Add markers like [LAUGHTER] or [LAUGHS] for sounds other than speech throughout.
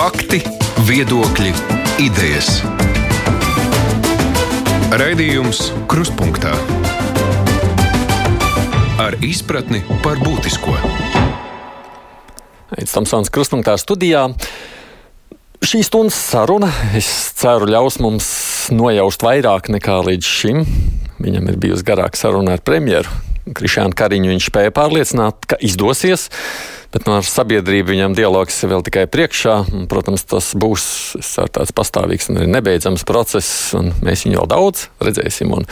Fakti, viedokļi, idejas. Raidījums Krustpunktā ar izpratni par būtisko. Aizsmeļamies Tamsānas Krustpunktā studijā. Šī stundas saruna, es ceru, ļaus mums nojaust vairāk nekā līdz šim. Viņam ir bijusi garāka saruna ar premjeru. Krišānu Kariņu viņš spēja pārliecināt, ka izdosies. Bet no nu, sabiedrību viņam dialogs vēl tikai priekšā. Un, protams, tas būs tāds pastāvīgs un nebeidzams process, un mēs viņu vēl daudz redzēsim un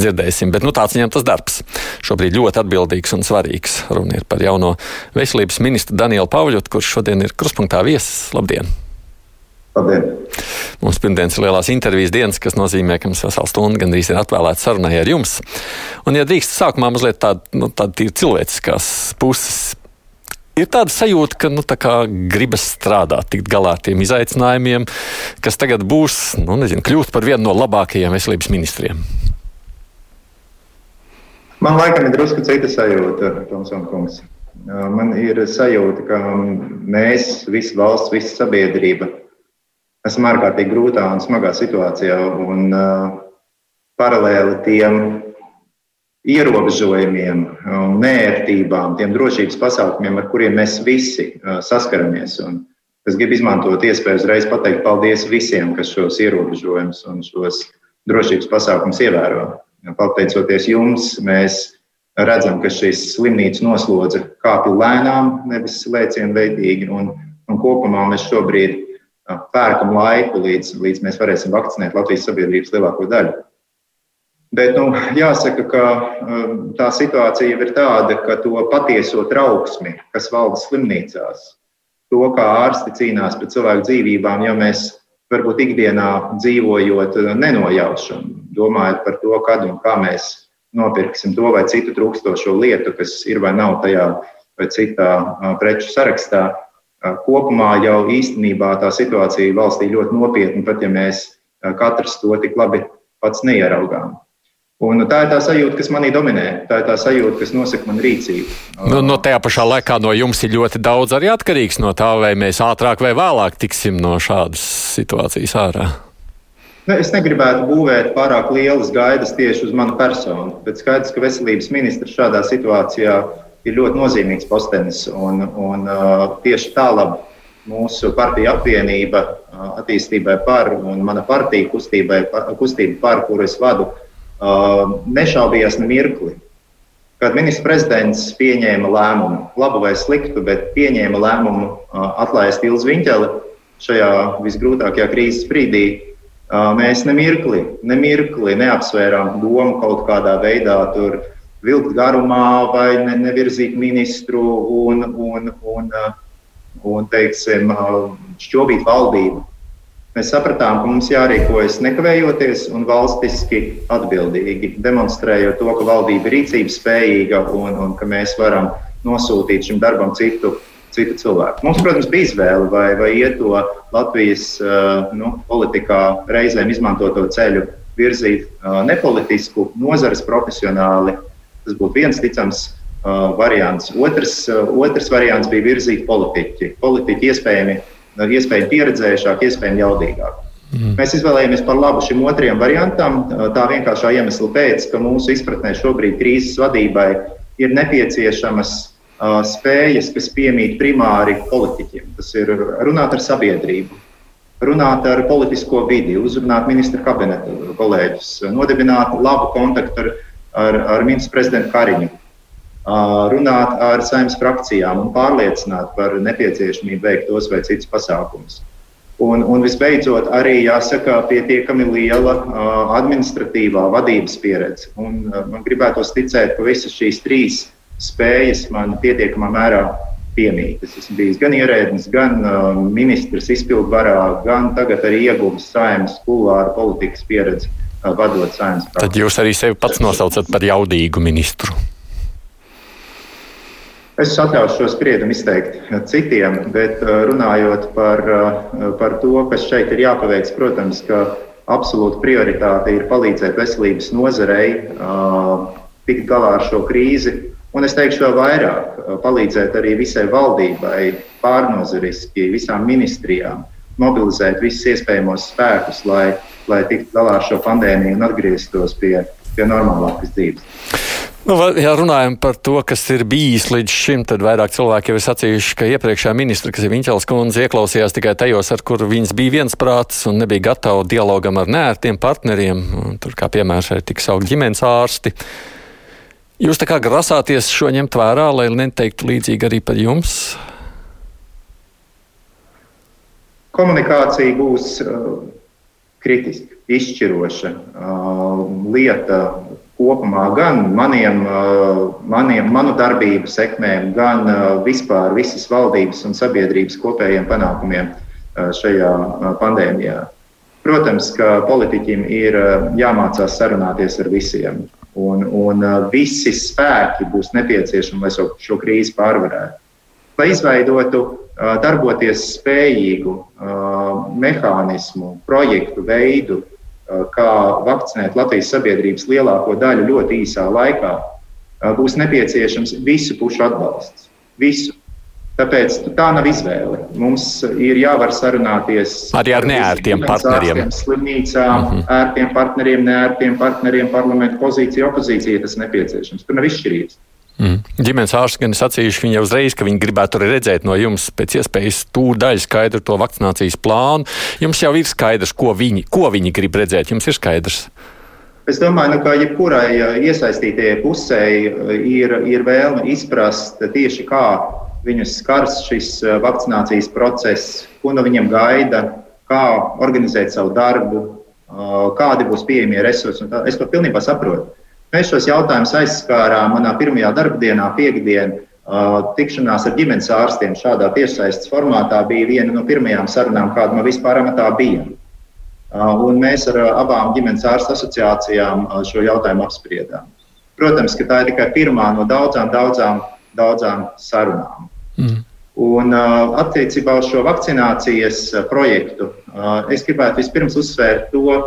dzirdēsim. Bet nu, tāds viņam tas darbs. Šobrīd ļoti atbildīgs un svarīgs. Runa ir par jauno veselības ministru Danielu Pavļotu, kurš šodien ir kruspunktā viesis. Labdien! Labdien! Mums pirmdienas ir lielās intervijas dienas, kas nozīmē, ka mums vesela stunda gandrīz ir atvēlēta sarunai ar jums. Un, ja drīkst, sākumā mazliet tāda nu, tād cilvēciskās puses Ir tāda sajūta, ka nu, gribas strādāt, tikt galā ar tiem izaicinājumiem, kas tagad būs, nu, nezinu, kļūt par vienu no labākajiem veselības ministriem. Man laikam ir drusku cita sajūta, Tomsona kungs. Man ir sajūta, ka mēs, visa valsts, visa sabiedrība, esam ārkārtīgi grūtā un smagā situācijā. Un, uh, paralēli tiem ierobežojumiem, um, nērtībām, tiem drošības pasākumiem, ar kuriem mēs visi uh, saskaramies. Un es gribu izmantot iespēju uzreiz pateikt paldies visiem, kas šos ierobežojumus un šos drošības pasākumus ievēro. Pateicoties jums, mēs redzam, ka šīs slimnīcas noslodze kāpj lēnām, nevis lēcienveidīgi. Un, un kopumā mēs šobrīd uh, pērkam laiku, līdz, līdz mēs varēsim vakcinēt Latvijas sabiedrības lielāko daļu. Bet nu, jāsaka, ka um, tā situācija ir tāda, ka to patieso trauksmi, kas valda slimnīcās, to, kā ārsti cīnās par cilvēku dzīvībām, ja mēs varbūt ikdienā dzīvojot, nenojaušam, domājot par to, kad un kā mēs nopirksim to vai citu trūkstošo lietu, kas ir vai nav tajā vai citā preču sarakstā. Kopumā jau īstenībā tā situācija valstī ļoti nopietna, pat ja mēs katrs to tik labi pats neieraugām. Un tā ir tā sajūta, kas manī dominē. Tā ir tā sajūta, kas nosaka manu rīcību. Nu, no tajā pašā laikā no jums ir ļoti daudz arī atkarīgs no tā, vai mēs ātrāk vai vēlāk tiksim no šādas situācijas ārā. Ne, es negribētu būvēt pārāk lielas gaidas tieši uz manu personu, bet skaidrs, ka veselības ministrs šādā situācijā ir ļoti nozīmīgs postenis. Un, un, tieši tālāk mūsu partija apvienība attīstībai par un mana partija kustībai, kustība par, kuru es vadu, Uh, nešaubījās ne mirkli. Kad ministrs prezidents pieņēma lēmumu, labu vai sliktu, bet pieņēma lēmumu atlaist Ilzu Viņķeli šajā visgrūtākajā krīzes brīdī, mēs nemirkli, nemirkli neapsvērām domu kaut kādā veidā tur vilkt garumā vai ne, nevirzīt ministru un, un, un, un teiksim, šķobīt valdību. Mēs sapratām, ka mums jārīkojas nekavējoties un valstiski atbildīgi, demonstrējot to, ka valdība ir rīcības spējīga un, un ka mēs varam nosūtīt šim darbam citu, citu cilvēku. Mums, protams, bija izvēle, vai, vai iet to Latvijas nu, politikā reizēm izmantoto ceļu, virzīt nepolitisku, nozares profesionāli. Tas būtu viens ticams variants. Otrs, otrs variants bija virzīt politiķi. Politiķi iespējami iespējami pieredzējušāk, iespējami jaudīgāk. Mm. Mēs izvēlējāmies par labu šim otrajam variantam, tā vienkāršā iemesla pēc, ka mūsu izpratnē šobrīd krīzes vadībai ir nepieciešamas uh, spējas, kas piemīt primāri politiķiem. Tas ir runāt ar sabiedrību, runāt ar politisko vidi, uzrunāt ministra kabineta kolēģus, nodibināt labu kontaktu ar, ar, ar ministru prezidentu Kariņu runāt ar saimnes frakcijām un pārliecināt par nepieciešamību veikt tos vai citus pasākumus. Un, un visbeidzot, arī jāsaka, pietiekami liela administratīvā vadības pieredze. Un, man gribētos ticēt, ka visas šīs trīs spējas man pietiekamā mērā piemīt. Es esmu bijis gan ierēdnis, gan ministrs izpildu varā, gan tagad arī ieguvis saimnes kulāru politikas pieredzi, vadot saimnes. Tad jūs arī sevi pats nosaucat par jaudīgu ministru. Es atļaušu šo spriedumu izteikt citiem, bet uh, runājot par, uh, par to, kas šeit ir jāpaveic, protams, ka absolūta prioritāte ir palīdzēt veselības nozarei tikt galā ar šo krīzi. Un es teikšu vēl vairāk, palīdzēt arī visai valdībai, pārnozariski, visām ministrijām mobilizēt visus iespējamos spēkus, lai, lai tiktu galā ar šo pandēmiju un atgrieztos pie, pie normālākas dzīves. Nu, ja runājam par to, kas ir bijis līdz šim, tad vairāk cilvēki jau ir sacījuši, ka iepriekšējā ministra, kas ir Viņķels kundze, ieklausījās tikai tajos, ar kur viņas bija viensprāts un nebija gatava dialogam ar nērtiem partneriem. Tur kā piemērs arī tika saukt ģimenes ārsti. Jūs tā kā grasāties šo ņemt vērā, lai neteiktu līdzīgi arī par jums? Komunikācija būs uh, kritiska, izšķiroša uh, lieta kopumā gan maniem, maniem, manu darbību sekmēm, gan vispār visas valdības un sabiedrības kopējiem panākumiem šajā pandēmijā. Protams, ka politiķim ir jāmācās sarunāties ar visiem, un, un visi spēki būs nepieciešami, lai šo, šo krīzi pārvarētu. Lai izveidotu darboties spējīgu mehānismu, projektu veidu, kā vakcinēt Latvijas sabiedrības lielāko daļu ļoti īsā laikā, būs nepieciešams visu pušu atbalsts. Visu. Tāpēc tā nav izvēle. Mums ir jāvar sarunāties arī ar neērtiem partneriem. Slimnīcām, mm -hmm. ērtiem partneriem, neērtiem partneriem, parlamentu pozīcija, opozīcija, tas nepieciešams. Tur nav izšķirības. Mm. Ģimenes ārsts gan sacījuši viņa uzreiz, ka viņi gribētu arī redzēt no jums pēc iespējas tūdaļ skaidru to vakcinācijas plānu. Jums jau ir skaidrs, ko viņi, ko viņi grib redzēt. Jums ir skaidrs. Es domāju, nu, ka jebkurai iesaistītajai pusē ir, ir vēlme izprast tieši, kā viņus skars šis vakcinācijas process, ko no viņiem gaida, kā organizēt savu darbu, kādi būs pieejamie resursi. Es to pilnībā saprotu. Mēs šos jautājumus aizskārām manā pirmajā darbdienā, piekdienā. Tikšanās ar ģimenes ārstiem šādā tiešsaistes formātā bija viena no pirmajām sarunām, kāda man vispār bija. Un mēs ar abām ģimenes ārstu asociācijām šo jautājumu apspriedām. Protams, ka tā ir tikai pirmā no daudzām, daudzām, daudzām sarunām. Mm. Un, attiecībā uz šo vakcinācijas projektu es gribētu vispirms uzsvērt to,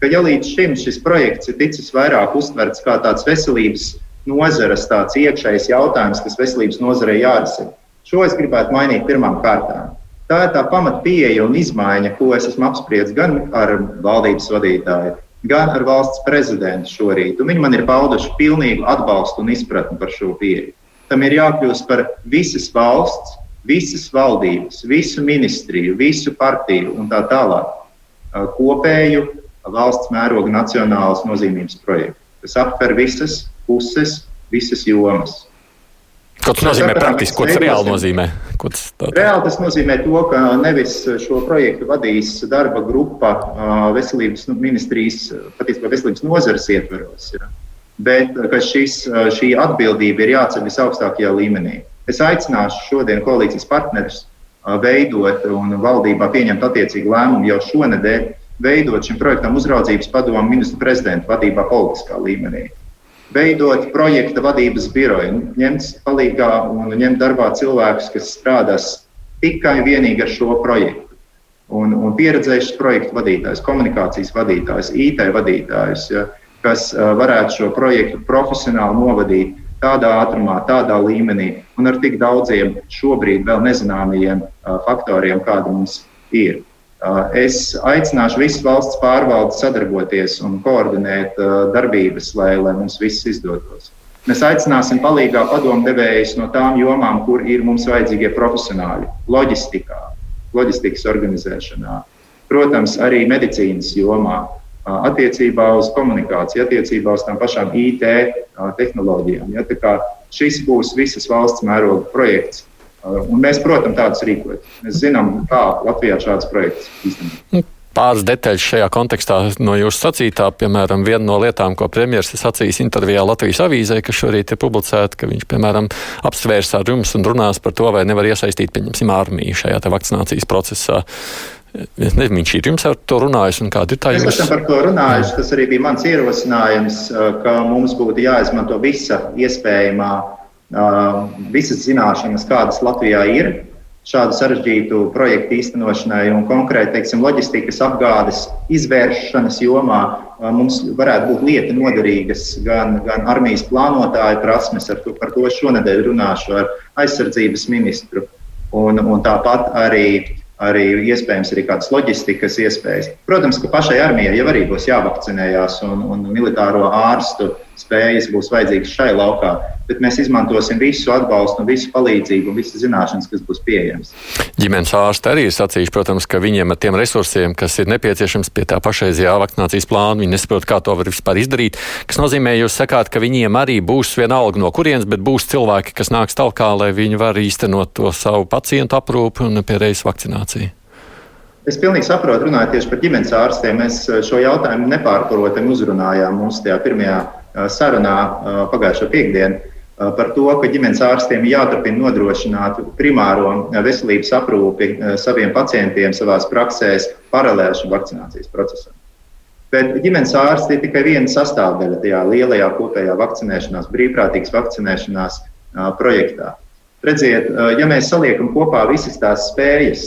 ka ja līdz šim šis projekts ir ticis vairāk uztverts kā tāds veselības nozares, tāds iekšējs jautājums, kas veselības nozarei jārisina, šo es gribētu mainīt pirmām kārtām. Tā ir tā pamatpieeja un izmaiņa, ko es esmu apspriedis gan ar valdības vadītāju, gan ar valsts prezidentu šorīt. Viņi man ir pauduši pilnīgu atbalstu un izpratni par šo pieeju. Tam ir jākļūst par visas valsts, visas valdības, visu ministriju, visu partiju un tā tālāk kopēju valsts mēroga nacionālas nozīmības projektu, kas aptver visas puses, visas jomas. Ko tas nozīmē praktiski? Ko tas reāli nozīmē? Tas reāli tas nozīmē to, ka nevis šo projektu vadīs darba grupa veselības nu, ministrijas, patiesībā veselības nozares ietveros, ja, bet ka šis, šī atbildība ir jāceļ visaugstākajā līmenī. Es aicināšu šodien koalīcijas partnerus veidot un valdībā pieņemt attiecīgu lēmumu jau šonadēļ veidot šim projektam uzraudzības padomu ministru prezidentu vadībā politiskā līmenī. Veidot projekta vadības biroju, ņemt palīdzīgā un ņemt darbā cilvēkus, kas strādās tikai vienīgi ar šo projektu. Un, un pieredzējušas projektu vadītājus, komunikācijas vadītājus, IT vadītājus, ja, kas varētu šo projektu profesionāli novadīt tādā ātrumā, tādā līmenī un ar tik daudziem šobrīd vēl nezināmajiem faktoriem, kādi mums ir. Es aicināšu visas valsts pārvaldes sadarboties un koordinēt darbības, lai, lai mums viss izdotos. Mēs aicināsim palīdzīgā padomdevējus no tām jomām, kur ir mums vajadzīgie profesionāļi - loģistikā, loģistikas organizēšanā, protams, arī medicīnas jomā, attiecībā uz komunikāciju, attiecībā uz tām pašām IT tehnoloģijām. Ja, šis būs visas valsts mēroga projekts Un mēs, protams, tādus rīkojam. Mēs zinām, kā Latvijā šāds projekts īstenībā. Nu, pāris detaļas šajā kontekstā no jūsu sacītā. Piemēram, viena no lietām, ko premjerministrs ir sacījis intervijā Latvijas avīzē, kas šorīt ir publicēta, ka viņš, piemēram, apsvērs ar jums un runās par to, vai nevar iesaistīt, pieņemsim, armiju šajā vakcinācijas procesā. Es nezinu, viņš ir jums ar to runājis, un kāda ir tā jūsu? Es esmu par to runājis. Tas arī bija mans ierosinājums, ka mums būtu jāizmanto visa iespējamā visas zināšanas, kādas Latvijā ir šādu sarežģītu projektu īstenošanai un konkrēti teiksim, loģistikas apgādes izvēršanas jomā mums varētu būt lieta noderīgas gan, gan armijas plānotāju prasmes, ar to, par to šonadēļ runāšu ar aizsardzības ministru, un, un tāpat arī arī iespējams arī kādas loģistikas iespējas. Protams, ka pašai armijai jau arī būs jāvakcinējās, un, un militāro ārstu spējas būs vajadzīgas šai laukā, bet mēs izmantosim visu atbalstu, visu palīdzību un visas zināšanas, kas būs pieejamas. Ģimenes ārsti arī ir sacījuši, protams, ka viņiem ar tiem resursiem, kas ir nepieciešams pie tā pašreizējā vakcinācijas plāna, viņi nesaprot, kā to var vispār izdarīt. Tas nozīmē, jūs sakāt, ka viņiem arī būs vienalga no kurienes, bet būs cilvēki, kas nāks talkā, lai viņi var īstenot to savu pacientu aprūpi un pie reizes vakcināciju? Es pilnīgi saprotu, runājot tieši par ģimenes ārstiem. Mēs eh, šo jautājumu nepārprotami uzrunājām mums tajā pirmajā sarunā eh, pagājušo piekdienu par to, ka ģimenes ārstiem jāturpina nodrošināt primāro veselības aprūpi saviem pacientiem savās praksēs paralēli šim vakcinācijas procesam. Bet ģimenes ārsti ir tikai viena sastāvdaļa tajā lielajā kopējā vakcinēšanās, brīvprātīgas vakcinēšanās projektā. Redziet, ja mēs saliekam kopā visas tās spējas,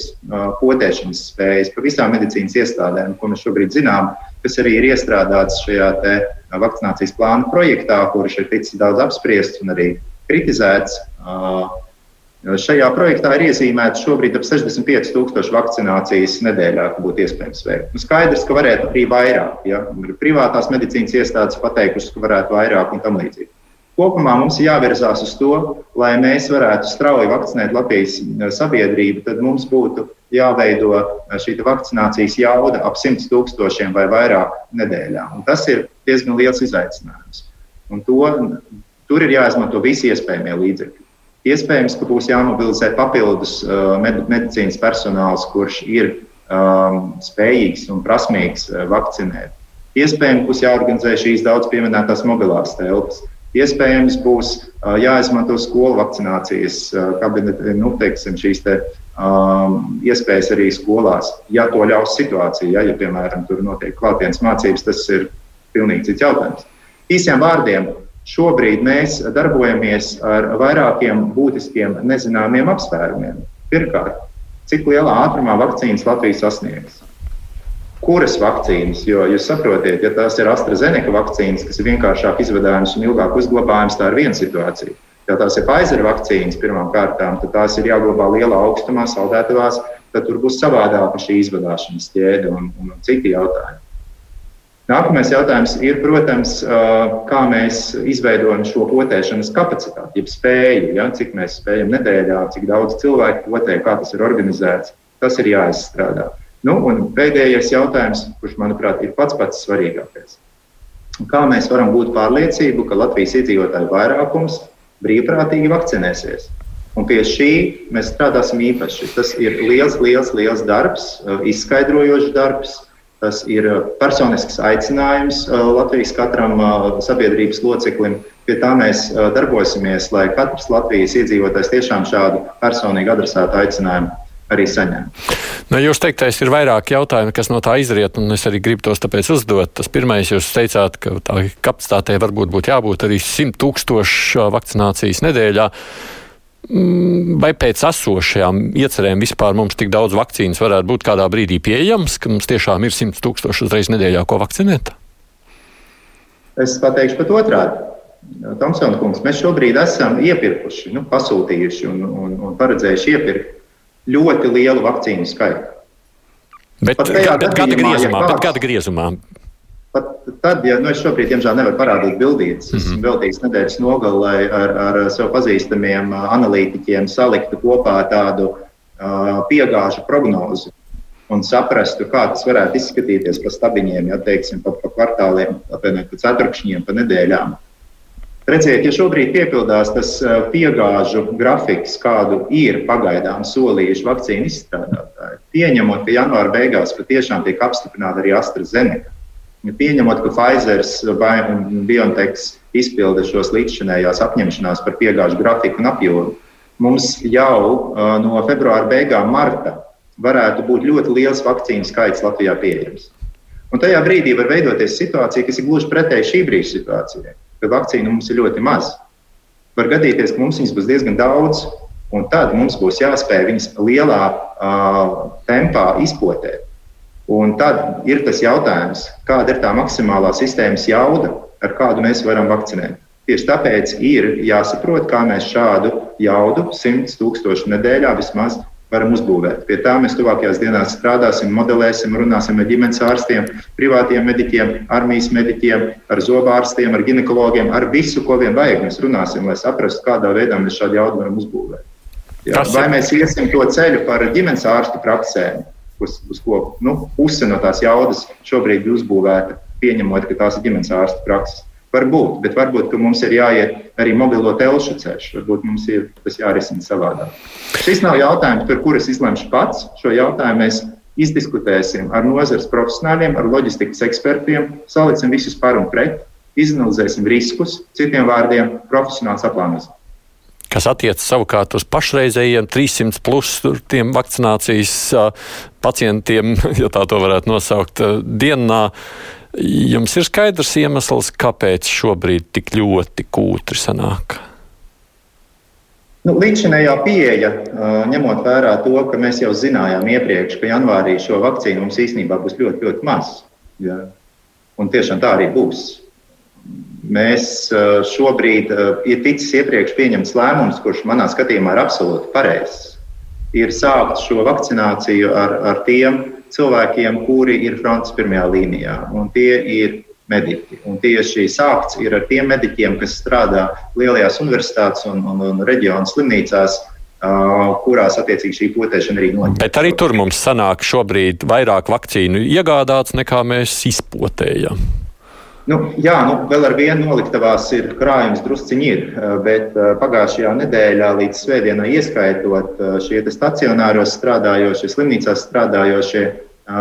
potēšanas spējas pa visām medicīnas iestādēm, ko mēs šobrīd zinām, kas arī ir iestrādāts šajā vakcinācijas plāna projektā, kurš ir ticis daudz apspriests un arī kritizēts. Šajā projektā ir iezīmēts šobrīd ap 65,000 vakcinācijas nedēļā, ka būtu iespējams veikt. Nu, skaidrs, ka varētu arī vairāk. Ja? Privātās medicīnas iestādes pateikušas, ka varētu vairāk un tam līdzīgi. Kopumā mums ir jāvirzās uz to, lai mēs varētu strauji vakcinēt Latvijas eh, sabiedrību, tad mums būtu jāveido eh, šī vakcinācijas jauda ap 100 tūkstošiem vai vairāk nedēļā. Un tas ir diezgan liels izaicinājums. Un to, tur ir jāizmanto visi iespējamie līdzekļi. Iespējams, ka būs jāmobilizē papildus uh, medicīnas personāls, kurš ir um, spējīgs un prasmīgs vakcinēt. Iespējams, būs jāorganizē šīs daudz pieminētās mobilās telpas. Iespējams, būs jāizmanto skolu vakcinācijas kabineti, nu, teiksim, šīs te, um, iespējas arī skolās, ja to ļaus situācija. Ja, ja piemēram, tur notiek klātienes mācības, tas ir pilnīgi cits jautājums. Īsiem vārdiem, šobrīd mēs darbojamies ar vairākiem būtiskiem nezināmiem apsvērumiem. Pirmkārt, cik lielā ātrumā vakcīnas Latvijas sasniegs kuras vakcīnas. Jo jūs saprotiet, ja tās ir AstraZeneca vakcīnas, kas ir vienkāršāk izvedāmas un ilgāk uzglabājamas, tā ir viena situācija. Ja tās ir Pfizer vakcīnas pirmām kārtām, tad tās ir jāglabā lielā augstumā, saldētavās, tad tur būs savādāka šī izvadāšanas ķēde un, un citi jautājumi. Nākamais jautājums ir, protams, kā mēs izveidojam šo potēšanas kapacitāti, jeb spēju, ja, cik mēs spējam nedēļā, cik daudz cilvēku potē, kā tas ir organizēts. Tas ir jāizstrādā. Nu, un pēdējais jautājums, kurš, manuprāt, ir pats pats svarīgākais. Kā mēs varam būt pārliecību, ka Latvijas iedzīvotāju vairākums brīvprātīgi vakcinēsies? Un pie šī mēs strādāsim īpaši. Tas ir liels, liels, liels darbs, izskaidrojošs darbs. Tas ir personisks aicinājums Latvijas katram sabiedrības loceklim. Pie tā mēs darbosimies, lai katrs Latvijas iedzīvotājs tiešām šādu personīgi adresētu aicinājumu arī saņem. Nu, jūs teiktais ir vairāk jautājumu, kas no tā izriet, un es arī gribu tos tāpēc uzdot. Tas pirmais, jūs teicāt, ka tā kapacitātei varbūt būtu jābūt arī 100 tūkstošu vakcinācijas nedēļā. Mm, vai pēc esošajām iecerēm vispār mums tik daudz vakcīnas varētu būt kādā brīdī pieejams, ka mums tiešām ir 100 tūkstoši uzreiz nedēļā, ko vakcinēt? Es pateikšu pat otrādi. Tomsona kungs, mēs šobrīd esam iepirkuši, nu, pasūtījuši un, un, un paredzējuši iepirkt ļoti lielu vakcīnu skaitu. Bet, bet kāda griezumā? Ja kāds, kāda griezumā? Pat tad, ja nu, es šobrīd, diemžēl, nevaru parādīt bildītas, mm -hmm. esmu veltījis nedēļas nogali, lai ar, ar sev pazīstamiem analītiķiem saliktu kopā tādu uh, piegāžu prognozi un saprastu, kā tas varētu izskatīties pa stabiņiem, ja teiksim, pa, pa kvartāliem, pa, pa ceturkšņiem, pa nedēļām. Redziet, ja šobrīd piepildās tas eh, piegāžu grafiks, kādu ir pagaidām solījuši vakcīnu izstrādātāji, pieņemot, ka janvāra beigās patiešām tiek apstiprināta arī AstraZeneca, pieņemot, ka Pfizer vai BioNTech izpilda šos līdzšinējās apņemšanās par piegāžu grafiku un apjomu, mums jau uh, no februāra beigām, marta varētu būt ļoti liels vakcīnu skaits Latvijā pieejams. Un tajā brīdī var veidoties situācija, kas ir gluži pretēji šī brīža situācijai ka vakcīnu mums ir ļoti maz. Var gadīties, ka mums viņas būs diezgan daudz, un tad mums būs jāspēj viņas lielā uh, tempā izpotēt. Un tad ir tas jautājums, kāda ir tā maksimālā sistēmas jauda, ar kādu mēs varam vakcinēt. Tieši tāpēc ir jāsaprot, kā mēs šādu jaudu 100 tūkstošu nedēļā vismaz varam uzbūvēt. Pie tā mēs tuvākajās dienās strādāsim, modelēsim, runāsim ar ģimenes ārstiem, privātiem mediķiem, armijas mediķiem, ar zobārstiem, ar ginekologiem, ar visu, ko vien vajag. Mēs runāsim, lai saprastu, kādā veidā mēs šādu jaudu varam uzbūvēt. Jā, vai mēs iesim to ceļu par ģimenes ārstu praksēm, uz, uz ko nu, puse no tās jaudas šobrīd ir uzbūvēta, pieņemot, ka tās ir ģimenes ārstu prakses. Varbūt, bet varbūt mums ir jāiet arī mobilo telšu ceļš. Varbūt mums ir tas jārisina savādāk. Šis nav jautājums, par kuru es izlemšu pats. Šo jautājumu mēs izdiskutēsim ar nozares profesionāļiem, ar loģistikas ekspertiem, saliksim visus par un pret, izanalizēsim riskus, citiem vārdiem, profesionāls aplānosim kas attiecas savukārt uz pašreizējiem 300 plus vakcinācijas pacientiem, [LAUGHS] ja tā to varētu nosaukt, dienā. Jums ir skaidrs iemesls, kāpēc šobrīd tik ļoti kūtri sanāk? Nu, Līdzinējā pieeja, ņemot vērā to, ka mēs jau zinājām iepriekš, ka janvārī šo vakcīnu mums īstenībā būs ļoti, ļoti maz. Ja? Un tiešām tā arī būs. Mēs šobrīd ir ticis iepriekš pieņemts lēmums, kurš manā skatījumā ir absolūti pareizs. Ir sākt šo vakcināciju ar, ar tiem cilvēkiem, kuri ir frontes pirmajā līnijā, un tie ir mediķi. Un tieši sākts ir ar tiem mediķiem, kas strādā lielajās universitātes un, un, un reģionu slimnīcās, uh, kurās attiecīgi šī potēšana arī notiek. Bet arī tur mums sanāk šobrīd vairāk vakcīnu iegādāts nekā mēs izpotējam. Nu, jā, nu, vēl ar vienu noliktavās ir krājums, drusciņi ir, bet pagājušajā nedēļā līdz svētdienai ieskaitot šie stacionāros strādājošie, slimnīcās strādājošie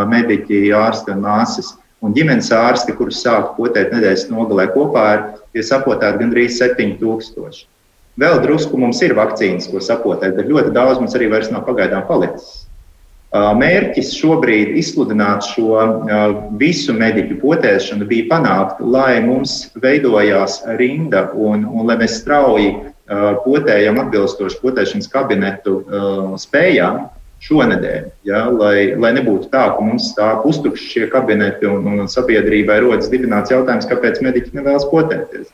mediķi, ārsti un māsas un ģimenes ārsti, kurus sāk potēt nedēļas nogalē kopā, ir sapotēti gandrīz 7000. Vēl drusku mums ir vakcīnas, ko sapotēt, bet ļoti daudz mums arī vairs nav pagaidām palicis. Mērķis šobrīd izsludināt šo visu mediķu potēšanu bija panākt, lai mums veidojās rinda un, un lai mēs strauji potējam atbilstoši potēšanas kabinetu spējām šonadēļ. Ja, lai, lai nebūtu tā, ka mums stāv pustukši šie kabineti un, un sabiedrībai rodas dibināts jautājums, kāpēc mediķi nevēlas potēties.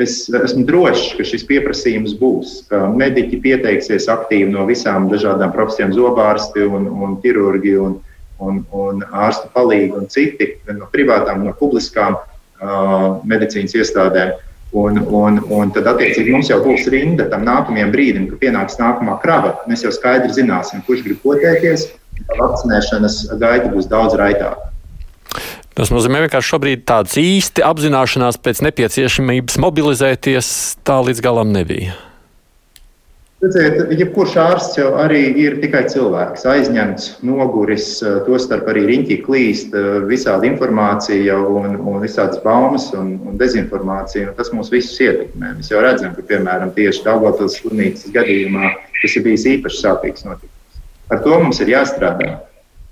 Es esmu drošs, ka šis pieprasījums būs, ka mediķi pieteiksies aktīvi no visām dažādām profesijām, zobārsti un, un ķirurgi un, un, un ārstu palīgi un citi, no privātām, no publiskām uh, medicīnas iestādēm. Un, un, un tad, attiecīgi, mums jau būs rinda tam nākamajam brīdim, kad pienāks nākamā krava. Mēs jau skaidri zināsim, kurš grib potēties. Vakcinēšanas gaita būs daudz raitāka. Tas nozīmē, ka šobrīd tāds īsti apzināšanās pēc nepieciešamības mobilizēties tā līdz galam nebija. Redziet, jebkurš ārsts jau arī ir tikai cilvēks, aizņemts, noguris, tostarp arī riņķī klīst visādi informācija un, un visādas baumas un, un dezinformācija. Un tas mūs visus ietekmē. Mēs jau redzam, ka, piemēram, tieši Daugavpils slimnīcas gadījumā tas ir bijis īpaši sāpīgs notikums. Ar to mums ir jāstrādā.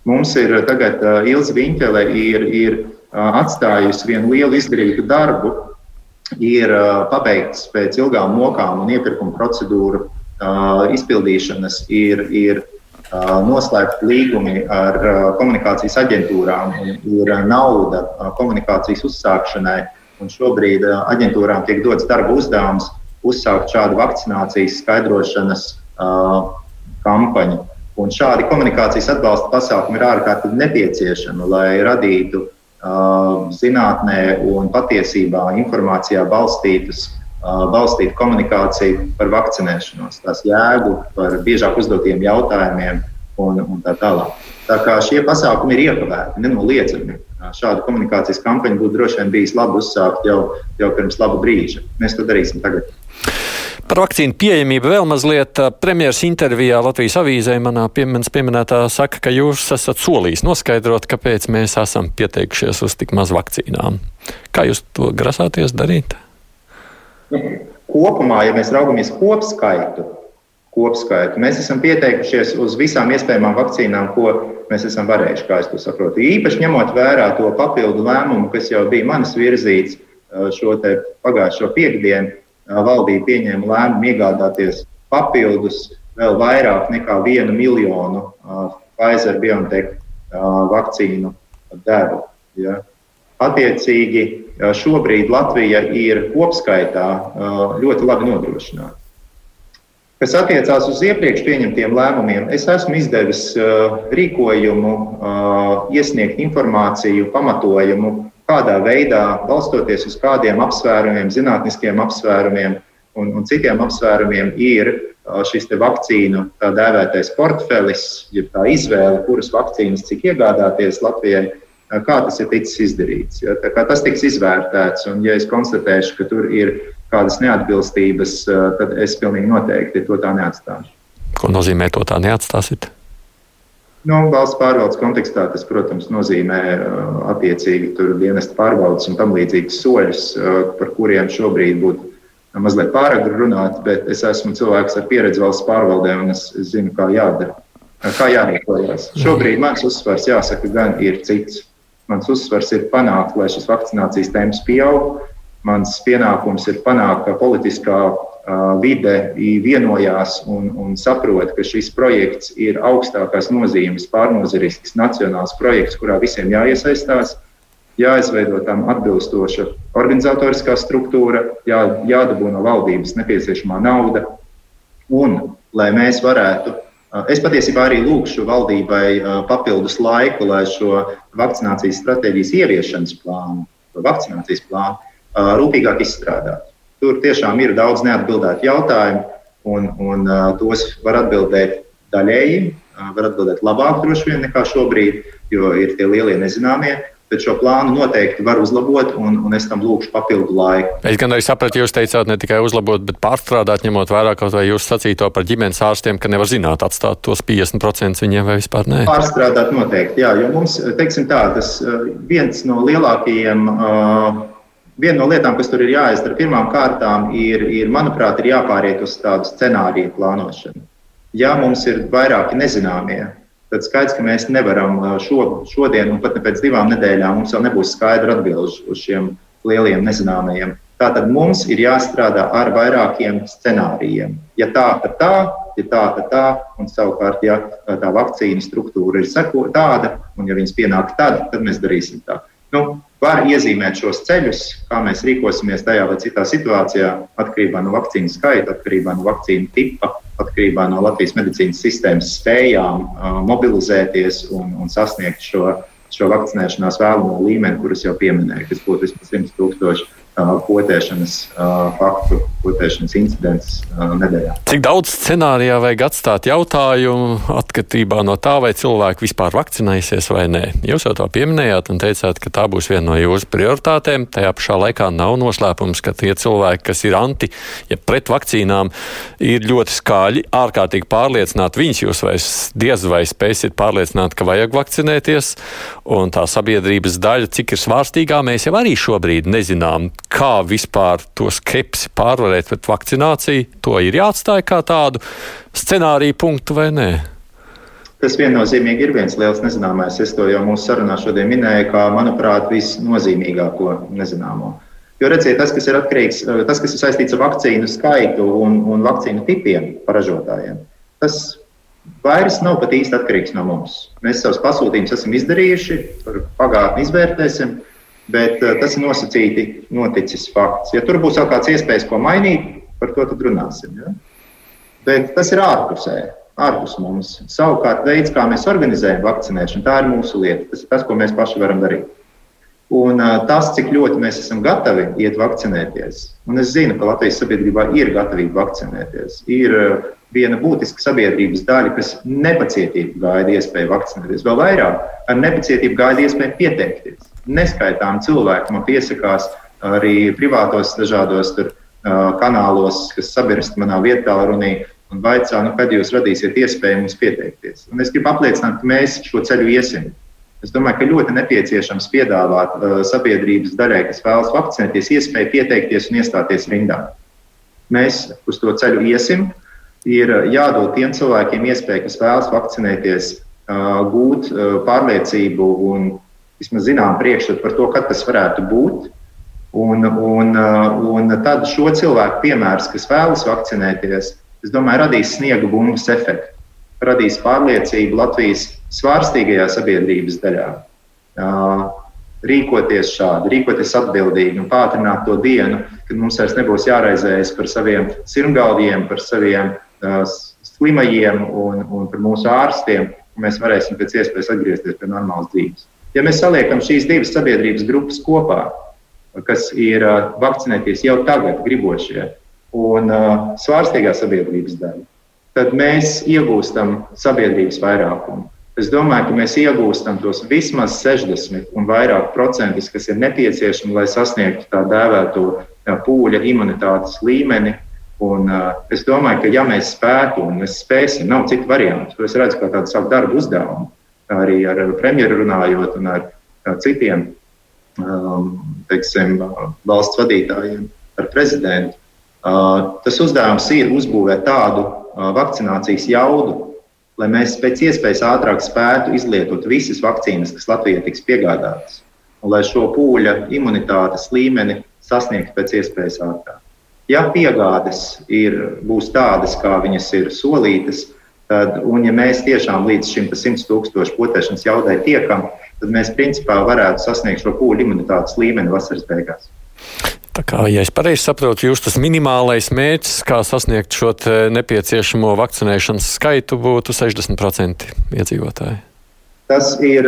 Mums ir eh, tagad uh, Ilza Viņķele ir, ir uh, atstājusi vienu lielu izdarītu darbu, ir pabeigts pēc ilgām mokām un iepirkuma procedūru izpildīšanas, ir, ir noslēgti līgumi ar komunikācijas aģentūrām, ir nauda komunikācijas uzsākšanai. Un šobrīd aģentūrām tiek dots darba uzdevums uzsākt šādu vakcinācijas skaidrošanas kampaņu. Un šādi komunikācijas atbalsta pasākumi ir ārkārtīgi nepieciešami, lai radītu uh, zinātnē un patiesībā informācijā balstītus, uh, balstītu komunikāciju par vakcinēšanos, tās jēgu, par biežāk uzdotiem jautājumiem un, un tā tālāk. Tā kā šie pasākumi ir iekavēti, nenoliedzami. Šādu komunikācijas kampaņu būtu droši vien bijis labi uzsākt jau, jau pirms laba brīža. Mēs to darīsim tagad. Par vakcīnu pieejamību vēl mazliet. Premjeras intervijā Latvijas avīzē manā piemins pieminētā saka, ka jūs esat solījis noskaidrot, kāpēc mēs esam pieteikušies uz tik maz vakcīnām. Kā jūs to grasāties darīt? Nu, kopumā, ja mēs raugamies kopskaitu, kopskaitu. Mēs esam pieteikušies uz visām iespējamām vakcīnām, ko mēs esam varējuši, kā es to saprotu. Īpaši ņemot vērā to papildu lēmumu, kas jau bija manis virzīts šo pagājušo piekdienu, valdība pieņēma lēmumu iegādāties papildus vēl vairāk nekā vienu miljonu Pfizer BioNTech vakcīnu devu. Ja. Attiecīgi, šobrīd Latvija ir kopskaitā ļoti labi nodrošināta. Kas attiecās uz iepriekš pieņemtiem lēmumiem, es esmu izdevis rīkojumu, iesniegt informāciju, pamatojumu, kādā veidā, balstoties uz kādiem apsvērumiem, zinātniskiem apsvērumiem un, un citiem apsvērumiem, ir uh, šis vakcīnu tā dēvētais portfelis, jeb tā izvēle, kuras vakcīnas cik iegādāties Latvijai, kā tas ir ticis izdarīts. Ja? Tas tiks izvērtēts, un ja es konstatēšu, ka tur ir kādas neatbilstības, tad es pilnīgi noteikti to tā neatstāšu. Ko nozīmē to tā neatstāsit? Nu, valsts pārvaldes kontekstā tas, protams, nozīmē attiecīgi dienesta pārbaudas un tam līdzīgas soļus, par kuriem šobrīd būtu mazliet pārāk runāt, bet es esmu cilvēks ar pieredzi valsts pārvaldē un es zinu, kā jādara, kā jārīkojas. Šobrīd mans uzsvars, jāsaka, gan ir cits. Mans uzsvars ir panākt, lai šis vakcinācijas temps pieaug, Mans pienākums ir panākt, ka politiskā vide vienojās un, un saprot, ka šis projekts ir augstākās nozīmes, pārnozarisks nacionāls projekts, kurā visiem jāiesaistās, jāizveido tam atbilstoša organizatoriskā struktūra, jā, jādabū no valdības nepieciešamā nauda. Un, lai mēs varētu, es patiesībā arī lūgšu valdībai papildus laiku, lai šo vakcinācijas stratēģijas ieviešanas plānu, vakcinācijas plānu, rūpīgāk izstrādāt. Tur tiešām ir daudz neatbildētu jautājumu, un, un tos var atbildēt daļēji, var atbildēt labāk droši vien nekā šobrīd, jo ir tie lielie nezināmie. Bet šo plānu noteikti var uzlabot, un, un es tam lūgšu papildu laiku. Es gan arī sapratu, jūs teicāt, ne tikai uzlabot, bet pārstrādāt, ņemot vērā kaut vai jūs sacīto par ģimenes ārstiem, ka nevar zināt, atstāt tos 50% viņiem vai vispār nē. Pārstrādāt noteikti, jā, jo mums, teiksim tā, tas viens no lielākajiem. Uh, Viena no lietām, kas tur ir jāizdara, pirmām kārtām ir, ir manuprāt, ir jāpāriet uz tādu scenāriju plānošanu. Ja mums ir vairāki nezināmie, tad skaidrs, ka mēs nevaram šo, šodien, un pat pēc divām nedēļām, mums vēl nebūs skaidra atbilde uz šiem lieliem nezināmajiem. Tātad mums ir jāstrādā ar vairākiem scenārijiem. Ja tā, tad tā, ja tā, tad tā, un savukārt, ja tā vakcīna struktūra ir seko, tāda, un ja viņas pienāk tad, tad mēs darīsim tā. Nu, var iezīmēt šos ceļus, kā mēs rīkosimies tajā vai citā situācijā, atkarībā no vakcīnu skaita, atkarībā no vakcīnu tipa, atkarībā no Latvijas medicīnas sistēmas spējām uh, mobilizēties un, un sasniegt šo, šo vakcinēšanās vēlamo līmeni, kurus jau pieminēju, kas būtu vismaz 100 tūkstoši potēšanas faktu, potēšanas incidents nedēļā. Cik daudz scenārijā vajag atstāt jautājumu atkarībā no tā, vai cilvēki vispār vakcinēsies vai nē? Jūs jau to pieminējāt un teicāt, ka tā būs viena no jūsu prioritātēm. Tajā pašā laikā nav noslēpums, ka tie cilvēki, kas ir anti, ja pret vakcīnām, ir ļoti skaļi, ārkārtīgi pārliecināti. Viņus jūs vairs diez vai spēsiet pārliecināt, ka vajag vakcinēties, un tā sabiedrības daļa, cik ir svārstīgā, mēs jau arī šobrīd nezinām kā vispār to skepsi pārvarēt pret vakcināciju, to ir jāatstāj kā tādu scenāriju punktu vai nē? Tas viennozīmīgi ir viens liels nezināmais. Es to jau mūsu sarunā šodien minēju, kā, manuprāt, visnozīmīgāko nezināmo. Jo redziet, tas, kas ir atkarīgs, tas, kas ir saistīts ar vakcīnu skaitu un, un vakcīnu tipiem ražotājiem, tas vairs nav pat īsti atkarīgs no mums. Mēs savus pasūtījumus esam izdarījuši, par pagātni izvērtēsim, bet uh, tas ir nosacīti noticis fakts. Ja tur būs vēl kāds iespējas, ko mainīt, par to tad runāsim. Ja? Bet tas ir ārpusē, ārpus mums. Savukārt, veids, kā mēs organizējam vakcinēšanu, tā ir mūsu lieta. Tas ir tas, ko mēs paši varam darīt. Un uh, tas, cik ļoti mēs esam gatavi iet vakcinēties, un es zinu, ka Latvijas sabiedrībā ir gatavība vakcinēties. Ir uh, viena būtiska sabiedrības daļa, kas nepacietīgi gaida iespēju vakcinēties. Vēl vairāk ar nepacietību gaida iespēju pieteikties neskaitām cilvēku man piesakās arī privātos dažādos tur, uh, kanālos, kas sabirst manā vietā runī un vaicā, nu, kad jūs radīsiet iespēju mums pieteikties. Un es gribu apliecināt, ka mēs šo ceļu iesim. Es domāju, ka ļoti nepieciešams piedāvāt uh, sabiedrības daļai, kas vēlas vakcinēties, iespēju pieteikties un iestāties rindā. Mēs uz to ceļu iesim. Ir jādod tiem cilvēkiem iespēju, kas vēlas vakcinēties, uh, gūt uh, pārliecību un vismaz zinām priekšstatu par to, kad tas varētu būt. Un, un, un tad šo cilvēku piemērs, kas vēlas vakcinēties, es domāju, radīs sniega bumbas efektu, radīs pārliecību Latvijas svārstīgajā sabiedrības daļā. Rīkoties šādi, rīkoties atbildīgi un pātrināt to dienu, kad mums vairs nebūs jāraizējas par saviem sirmgalviem, par saviem slimajiem un, un par mūsu ārstiem, un mēs varēsim pēc iespējas atgriezties pie normālas dzīves. Ja mēs saliekam šīs divas sabiedrības grupas kopā, kas ir vakcinēties jau tagad gribošie, un svārstīgā sabiedrības daļa, tad mēs iegūstam sabiedrības vairākumu. Es domāju, ka mēs iegūstam tos vismaz 60 un vairāk procentus, kas ir nepieciešami, lai sasniegtu tā dēvēto pūļa imunitātes līmeni. Un, uh, es domāju, ka ja mēs spētu un mēs spēsim, nav citu variantu. Es redzu kā tādu savu darbu uzdevumu, arī ar premjeru runājot un ar, citiem um, teiksim, valsts vadītājiem, ar prezidentu. Uh, tas uzdevums ir uzbūvēt tādu uh, vakcinācijas jaudu, lai mēs pēc iespējas ātrāk spētu izlietot visas vakcīnas, kas Latvijai tiks piegādātas, un lai šo pūļa imunitātes līmeni sasniegtu pēc iespējas ātrāk. Ja piegādes ir, būs tādas, kā viņas ir solītas, tad, un ja mēs tiešām līdz šim 100 tūkstošu potēšanas jaudai tiekam, tad mēs principā varētu sasniegt šo pūļu imunitātes līmeni vasaras beigās. Tā kā, ja es pareizi saprotu, jūs tas minimālais mērķis, kā sasniegt šo nepieciešamo vakcinēšanas skaitu, būtu 60% iedzīvotāji. Tas ir,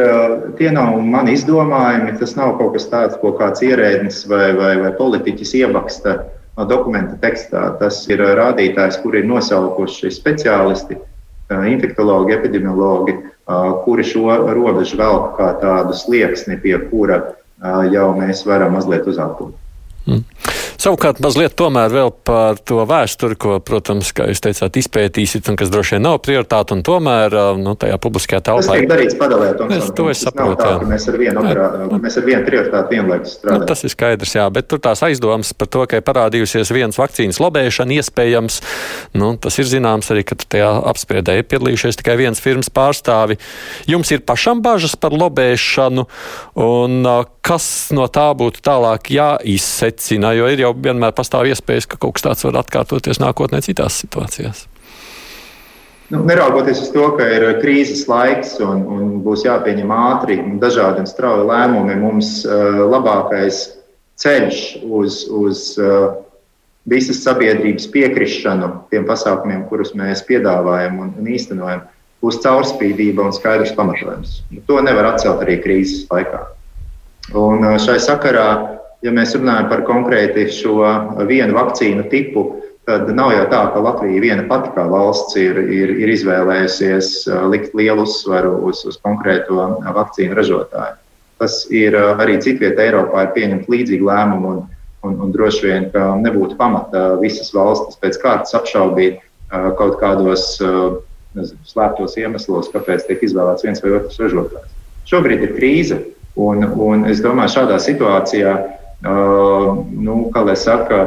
tie nav mani izdomājumi, tas nav kaut kas tāds, ko kāds ierēdnis vai, vai, vai politiķis iebaksta dokumenta tekstā. Tas ir rādītājs, kur ir nosaukuši speciālisti, infektologi, epidemiologi, kuri šo robežu velk kā tādu slieksni, pie kura jau mēs varam mazliet uzāpot. Mm. Savukārt, mazliet tomēr vēl par to vēsturi, ko, protams, kā jūs teicāt, izpētīsiet, un kas droši vien nav prioritāte, un tomēr nu, tajā publiskajā telpā. Tas tiek darīts padalēt, un es, to es saprotu. Tā, mēs ar vienu, operā, mēs ar vienu prioritāti vienlaikus strādājam. Nu, tas ir skaidrs, jā, bet tur tās aizdomas par to, ka ir parādījusies viens vakcīnas lobēšana, iespējams, nu, tas ir zināms arī, ka tajā apspriedē ir piedalījušies tikai viens firmas pārstāvi. Jums ir pašam bažas par lobēšanu, un kas no tā būtu tālāk jāizsecina, jo ir jau vienmēr pastāv iespējas, ka kaut kas tāds var atkārtoties nākotnē citās situācijās. Nu, neraugoties uz to, ka ir krīzes laiks un, un būs jāpieņem ātri dažādi un strauji lēmumi, mums uh, labākais ceļš uz, uz uh, visas sabiedrības piekrišanu tiem pasākumiem, kurus mēs piedāvājam un, un īstenojam, būs caurspīdība un skaidrs pamatojums. To nevar atcelt arī krīzes laikā. Un šai sakarā, ja mēs runājam par konkrēti šo vienu vakcīnu tipu, tad nav jau tā, ka Latvija viena pati kā valsts ir, ir, ir izvēlējusies likt lielu uzsvaru uz, uz konkrēto vakcīnu ražotāju. Tas ir arī citvietā Eiropā ir pieņemt līdzīgu lēmumu, un, un, un droši vien nebūtu pamata visas valstis pēc kārtas apšaubīt kaut kādos nezinu, slēptos iemeslos, kāpēc tiek izvēlēts viens vai otrs ražotājs. Šobrīd ir krīze, Un, un es domāju, šādā situācijā, uh, nu, kā lai saka,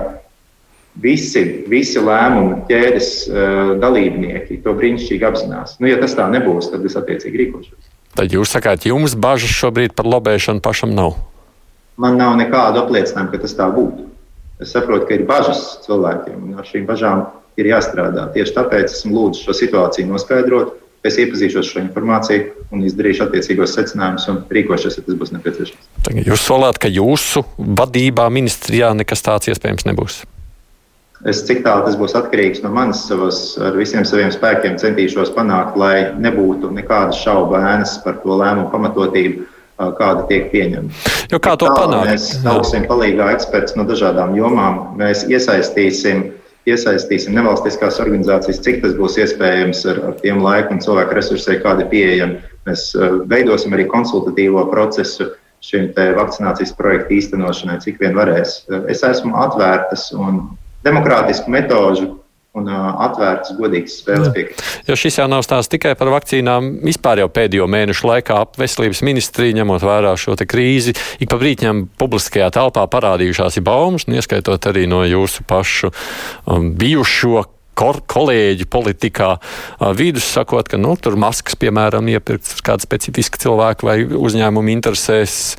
visi, visi lēmumu ķēdes uh, dalībnieki to brīnišķīgi apzinās. Nu, ja tas tā nebūs, tad es attiecīgi rīkošos. Tad jūs sakāt, jums bažas šobrīd par lobēšanu pašam nav? Man nav nekādu apliecinājumu, ka tas tā būtu. Es saprotu, ka ir bažas cilvēkiem, un ar šīm bažām ir jāstrādā. Tieši tāpēc esmu lūdzis šo situāciju noskaidrot es iepazīšos ar šo informāciju un izdarīšu attiecīgos secinājumus un rīkošos, ja tas būs nepieciešams. Tagad jūs solāt, ka jūsu vadībā ministrijā nekas tāds iespējams nebūs. Es cik tālu tas būs atkarīgs no manis, savas, ar visiem saviem spēkiem centīšos panākt, lai nebūtu nekādas šaubu ēnas par to lēmumu pamatotību, kāda tiek pieņemta. Jo kā to panākt? Mēs sauksim palīgā eksperts no dažādām jomām, mēs iesaistīsim uh, iesaistīsim nevalstiskās organizācijas, cik tas būs iespējams ar, ar tiem laiku un cilvēku resursiem, kādi ir pieejami. Mēs uh, veidosim arī konsultatīvo procesu šim vakcinācijas projektu īstenošanai, cik vien varēs. Uh, es esmu atvērtas un demokrātisku metožu un uh, atvērtas, godīgas spēles piekrist. Jo šis jau nav stāsts tikai par vakcīnām. Vispār jau pēdējo mēnešu laikā veselības ministrija, ņemot vērā šo krīzi, ik pa brīķiem publiskajā telpā parādījušās ir baumas, ieskaitot arī no jūsu pašu um, bijušo kolēģi politikā vidus, sakot, ka nu, tur maskas, piemēram, iepirkt kāda specifiska cilvēka vai uzņēmuma interesēs.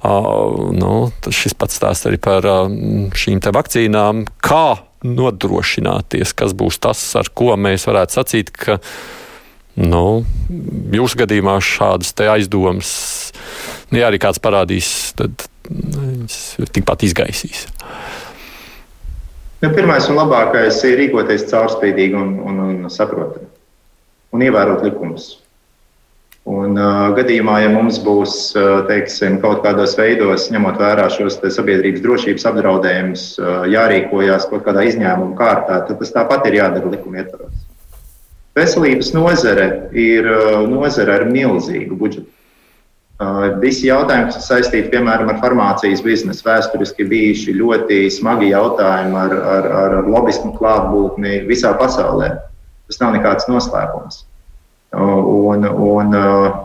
Uh, nu, šis pats stāsts arī par uh, šīm te vakcīnām. Kā nodrošināties, kas būs tas, ar ko mēs varētu sacīt, ka nu, jūsu gadījumā šādas aizdomas, nu, ja arī kāds parādīs, tad viņas tikpat izgaisīs. Nu, pirmais un labākais ir rīkoties caurspīdīgi un, un, un saprotami un ievērot likumus. Un, uh, gadījumā, ja mums būs uh, teiksim, kaut kādos veidos, ņemot vērā šos sabiedrības drošības apdraudējumus, uh, jārīkojas kaut kādā izņēmuma kārtā, tad tas tāpat ir jādara likuma ietvaros. Veselības nozare ir uh, nozare ar milzīgu budžetu. Uh, visi jautājumi, kas saistīti piemēram ar farmācijas biznesu, vēsturiski bijuši ļoti smagi jautājumi ar, ar, ar lobismu klātbūtni visā pasaulē. Tas nav nekāds noslēpums. Un, un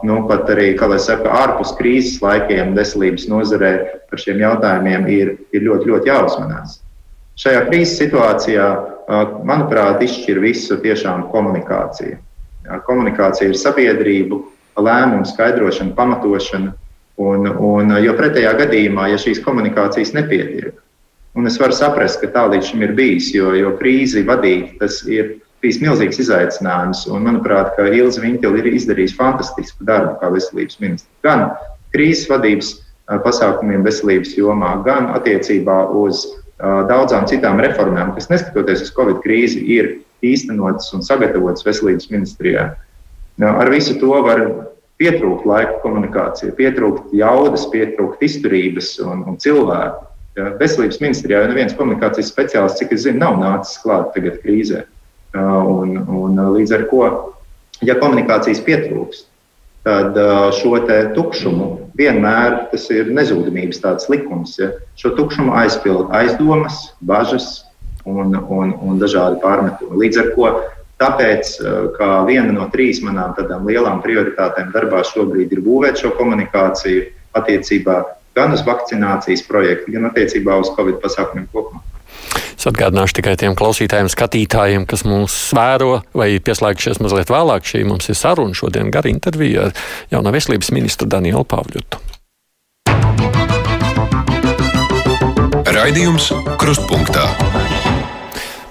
nu, pat arī, kā jau saka, ārpus krīzes laikiem veselības nozarē par šiem jautājumiem ir, ir ļoti, ļoti jāuzmanās. Šajā krīzes situācijā, manuprāt, izšķir visu tiešām komunikācija. Komunikācija ir sabiedrību, lēmumu skaidrošana, pamatošana. Un, un, jo pretējā gadījumā, ja šīs komunikācijas nepietiek, un es varu saprast, ka tā līdz šim ir bijis, jo, jo krīzi vadīt, tas ir bijis milzīgs izaicinājums. Un, manuprāt, ka Ilza Viņķila ir izdarījusi fantastisku darbu kā veselības ministrs. Gan krīzes vadības pasākumiem veselības jomā, gan attiecībā uz daudzām citām reformām, kas neskatoties uz Covid krīzi, ir īstenotas un sagatavotas veselības ministrijā. Ar visu to var pietrūkt laika komunikācija, pietrūkt jaudas, pietrūkt izturības un, un cilvēku. Veselības ministrijā jau neviens komunikācijas speciālists, cik es zinu, nav nācis klāt tagad krīzē. Un, un līdz ar to, ja komunikācijas pietrūks, tad šo tukšumu vienmēr tas ir nezudamības tāds likums. Ja? Šo tukšumu aizpild aizdomas, bažas un, un, un dažādi pārmetumi. Līdz ar to Tāpēc, viena no trīs manām tādām lielām prioritātēm darbā šobrīd ir būvēt šo komunikāciju attiecībā gan uz vakcinācijas projektu, gan attiecībā uz Covid pasākumiem kopumā. Es atgādināšu tikai tiem klausītājiem, skatītājiem, kas mūs vēro vai pieslēgšies mazliet vēlāk. Šī mums ir saruna šodien gara intervija ar jaunā veselības ministru Danielu Pāvļutu. Raidījums Krustpunktā.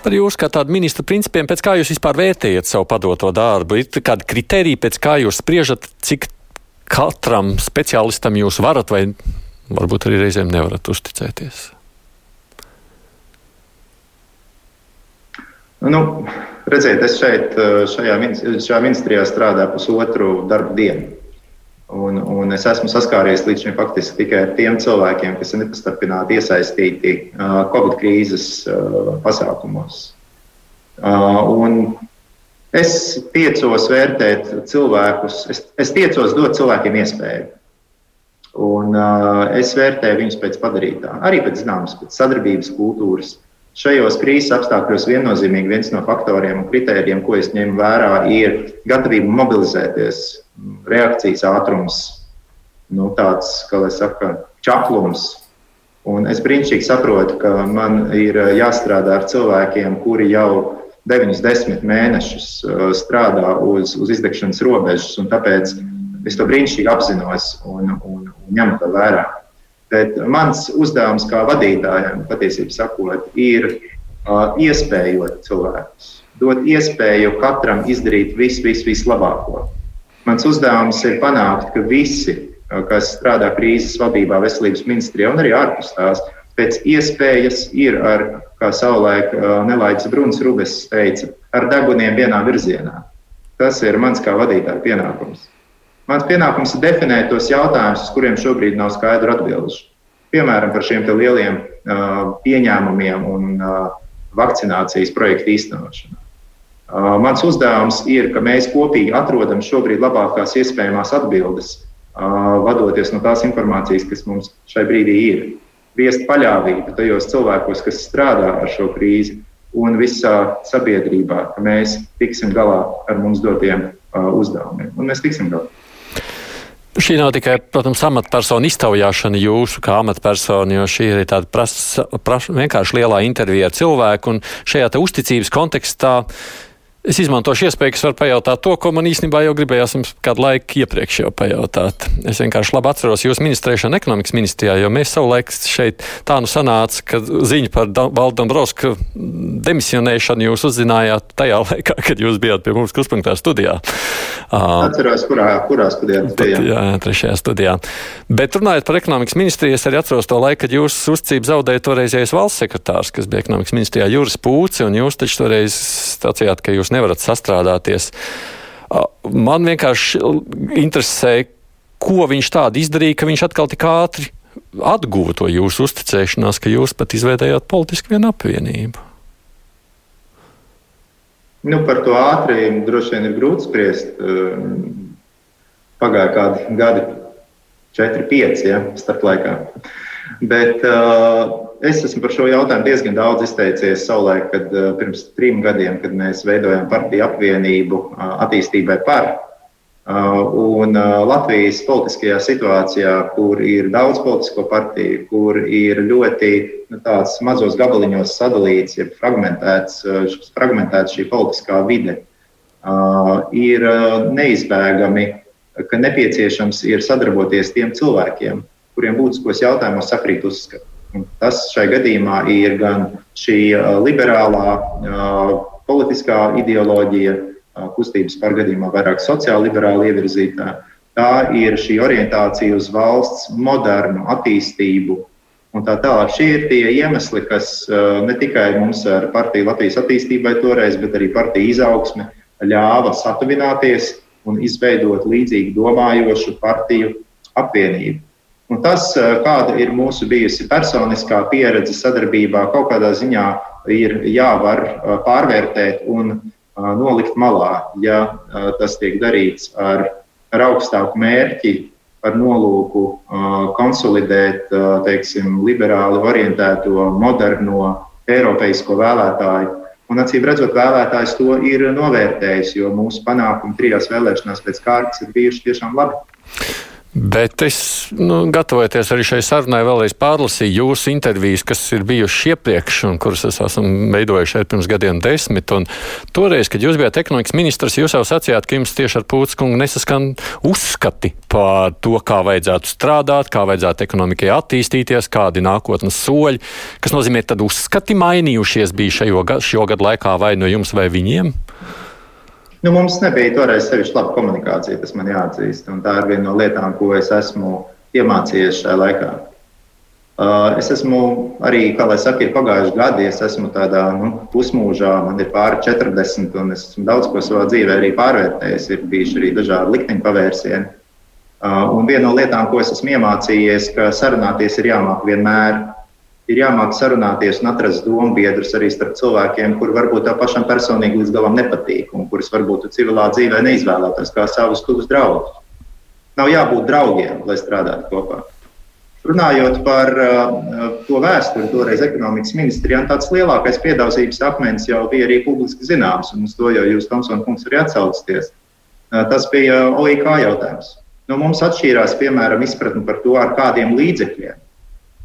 Par jūsu kā tādu ministru principiem, pēc kā jūs vispār vērtējat savu padoto darbu? Ir kādi kriteriji, pēc kā jūs spriežat, cik katram speciālistam jūs varat vai varbūt arī reizēm nevarat uzticēties? Nu, redziet, es šeit, eh, šajā, šajā ministrijā strādāju pusotru darbu dienu. Un, un es esmu saskāries līdz šim faktiski tikai ar tiem cilvēkiem, kas ir nepastarpināti iesaistīti uh, Covid krīzes uh, pasākumos. Uh, es tiecos vērtēt cilvēkus, es, es tiecos dot cilvēkiem iespēju. Un, uh, es vērtēju viņus pēc padarītā, arī pēc zināmas, pēc sadarbības kultūras. Šajos krīzes apstākļos viennozīmīgi viens no faktoriem un kritērijiem, ko es ņemu vērā, ir gatavība mobilizēties, reakcijas ātrums, nu, tāds, kā lai saka, čaklums. Un es brīnišķīgi saprotu, ka man ir jāstrādā ar cilvēkiem, kuri jau 9, 10 mēnešus uh, strādā uz, uz izdegšanas robežas, un tāpēc es to brīnišķīgi apzinos un, un, un ņemu to vērā. Bet mans uzdevums kā vadītājam, patiesībā sakot, ir uh, iespējot cilvēkus, dot iespēju katram izdarīt visu, visu, vislabāko. Mans uzdevums ir panākt, ka visi, kas strādā krīzes vadībā, veselības ministrijā un arī ārpus tās, pēc iespējas ir ar, kā savulaik uh, Nelaiķis Bruns Rubes teica, ar deguniem vienā virzienā. Tas ir mans kā vadītāja pienākums. Mans pienākums ir definēt tos jautājumus, uz kuriem šobrīd nav skaidru atbildžu. Piemēram, par šiem lieliem uh, pieņēmumiem un uh, vakcinācijas projektu īstenošanu. Uh, mans uzdevums ir, ka mēs kopīgi atrodam šobrīd labākās iespējamās atbildes, uh, vadoties no tās informācijas, kas mums šai brīdī ir. Viest paļāvību tajos cilvēkos, kas strādā ar šo krīzi, un visā sabiedrībā, ka mēs tiksim galā ar mums dotiem uh, uzdevumiem. Un mēs tiksim galā. Šī nav tikai, protams, amatpersonu iztaujāšana jūsu kā amatpersona, jo šī ir tāda prasa, prasa, vienkārši lielā intervija ar cilvēku, un šajā uzticības kontekstā Es izmantošu iespēju, kas var pajautāt to, ko man īstenībā jau gribējās jums kādu laiku iepriekš jau pajautāt. Es vienkārši labi atceros jūsu ministrēšanu ekonomikas ministrijā, jo mēs savulaik šeit tā nu sanāca, ka ziņa par Valdu Dombrovska demisionēšanu jūs uzzinājāt tajā [LAUGHS] laikā, kad jūs bijāt pie mums kruspunktā studijā. Atceros, kurā, kurā studijā tas bija. Jā, trešajā studijā. Bet runājot par ekonomikas ministriju, es arī atceros to laiku, kad jūs uzcību zaudēja toreizējais valsts sekretārs, kas bija ekonomikas ministrijā Juris Pūci, un jūs taču toreiz stācījāt, ka jūs nevarat sastrādāties. Man vienkārši interesē, ko viņš tādu izdarīja, ka viņš atkal tik ātri atguva to jūsu uzticēšanās, ka jūs pat izveidējāt politisku vienu apvienību. Nu, par to ātri droši vien ir grūti spriest. Pagāja kādi gadi, 4, 5 ja, starp laikā. Bet uh, Es esmu par šo jautājumu diezgan daudz izteicies savulaik, kad eh, pirms trim gadiem, kad mēs veidojām partiju apvienību eh, attīstībai par. Eh, un Latvijas politiskajā situācijā, kur ir daudz politisko partiju, kur ir ļoti nu, tāds mazos gabaliņos sadalīts, ja fragmentēts, fragmentēts šī politiskā vide, ir neizbēgami, ka nepieciešams ir sadarboties tiem cilvēkiem, kuriem būtiskos jautājumos sakrīt uzskati. Tas šai gadījumā ir gan šī liberālā politiskā ideoloģija, kustības par gadījumā vairāk sociāli liberāli ievirzītā. Tā ir šī orientācija uz valsts modernu attīstību un tā tālāk. Šie ir tie iemesli, kas ne tikai mums ar partiju Latvijas attīstībai toreiz, bet arī partiju izaugsme ļāva satuvināties un izveidot līdzīgi domājošu partiju apvienību. Un tas, eh, kāda ir mūsu bijusi personiskā pieredze sadarbībā, kaut kādā ziņā ir jāvar eh, pārvērtēt un eh, nolikt malā, ja tas tiek darīts ar, ar augstāku mērķi, ar nolūku konsolidēt teiksim, liberāli orientēto, moderno, eiropeisko vēlētāju. Un, acīm redzot, vēlētājs to ir novērtējis, jo mūsu panākumi trijās vēlēšanās pēc kārtas ir bijuši tiešām labi. Bet es, nu, gatavojoties arī šai sarunai, vēlreiz pārlasīju jūsu intervijas, kas ir bijušas iepriekš, un kuras es esmu veidojuši arī pirms gadiem desmit. Un toreiz, kad jūs bijāt ekonomikas ministrs, jūs jau sacījāt, ka jums tieši ar Pūtskungu nesaskan uzskati par to, kā vajadzētu strādāt, kā vajadzētu ekonomikai attīstīties, kādi nākotnes soļi, kas nozīmē, tad uzskati mainījušies bija šajo, šo gadu laikā vai no jums vai viņiem? Nu, mums nebija toreiz sevišķi laba komunikācija, tas man jāatzīst. Tā ir viena no lietām, ko es esmu iemācījies šajā laikā. Uh, es esmu arī, kā lai saka, ir pagājuši gadi, es esmu tādā nu, pusmūžā, man ir pāri 40, un es esmu daudz ko savā dzīvē arī pārvērtējis. Ir bijuši arī dažādi likteņu pavērsieni. Uh, un viena no lietām, ko es esmu iemācījies, ka sarunāties ir jāmāk vienmēr ir jāmāk sarunāties un atrast domu biedrus arī starp cilvēkiem, kuri varbūt tev pašam personīgi līdz galam nepatīk un kurus varbūt civilā dzīvē neizvēlētos kā savus tuvus draugus. Nav jābūt draugiem, lai strādātu kopā. Runājot par uh, to vēsturi, toreiz ekonomikas ministrijā, tāds lielākais piedāvājums akmens jau bija arī publiski zināms, un uz to jau jūs, Tomson, kungs, arī atsaucaties. Uh, tas bija OIK jautājums. Nu, mums atšķīrās, piemēram, izpratne par to, ar kādiem līdzekļiem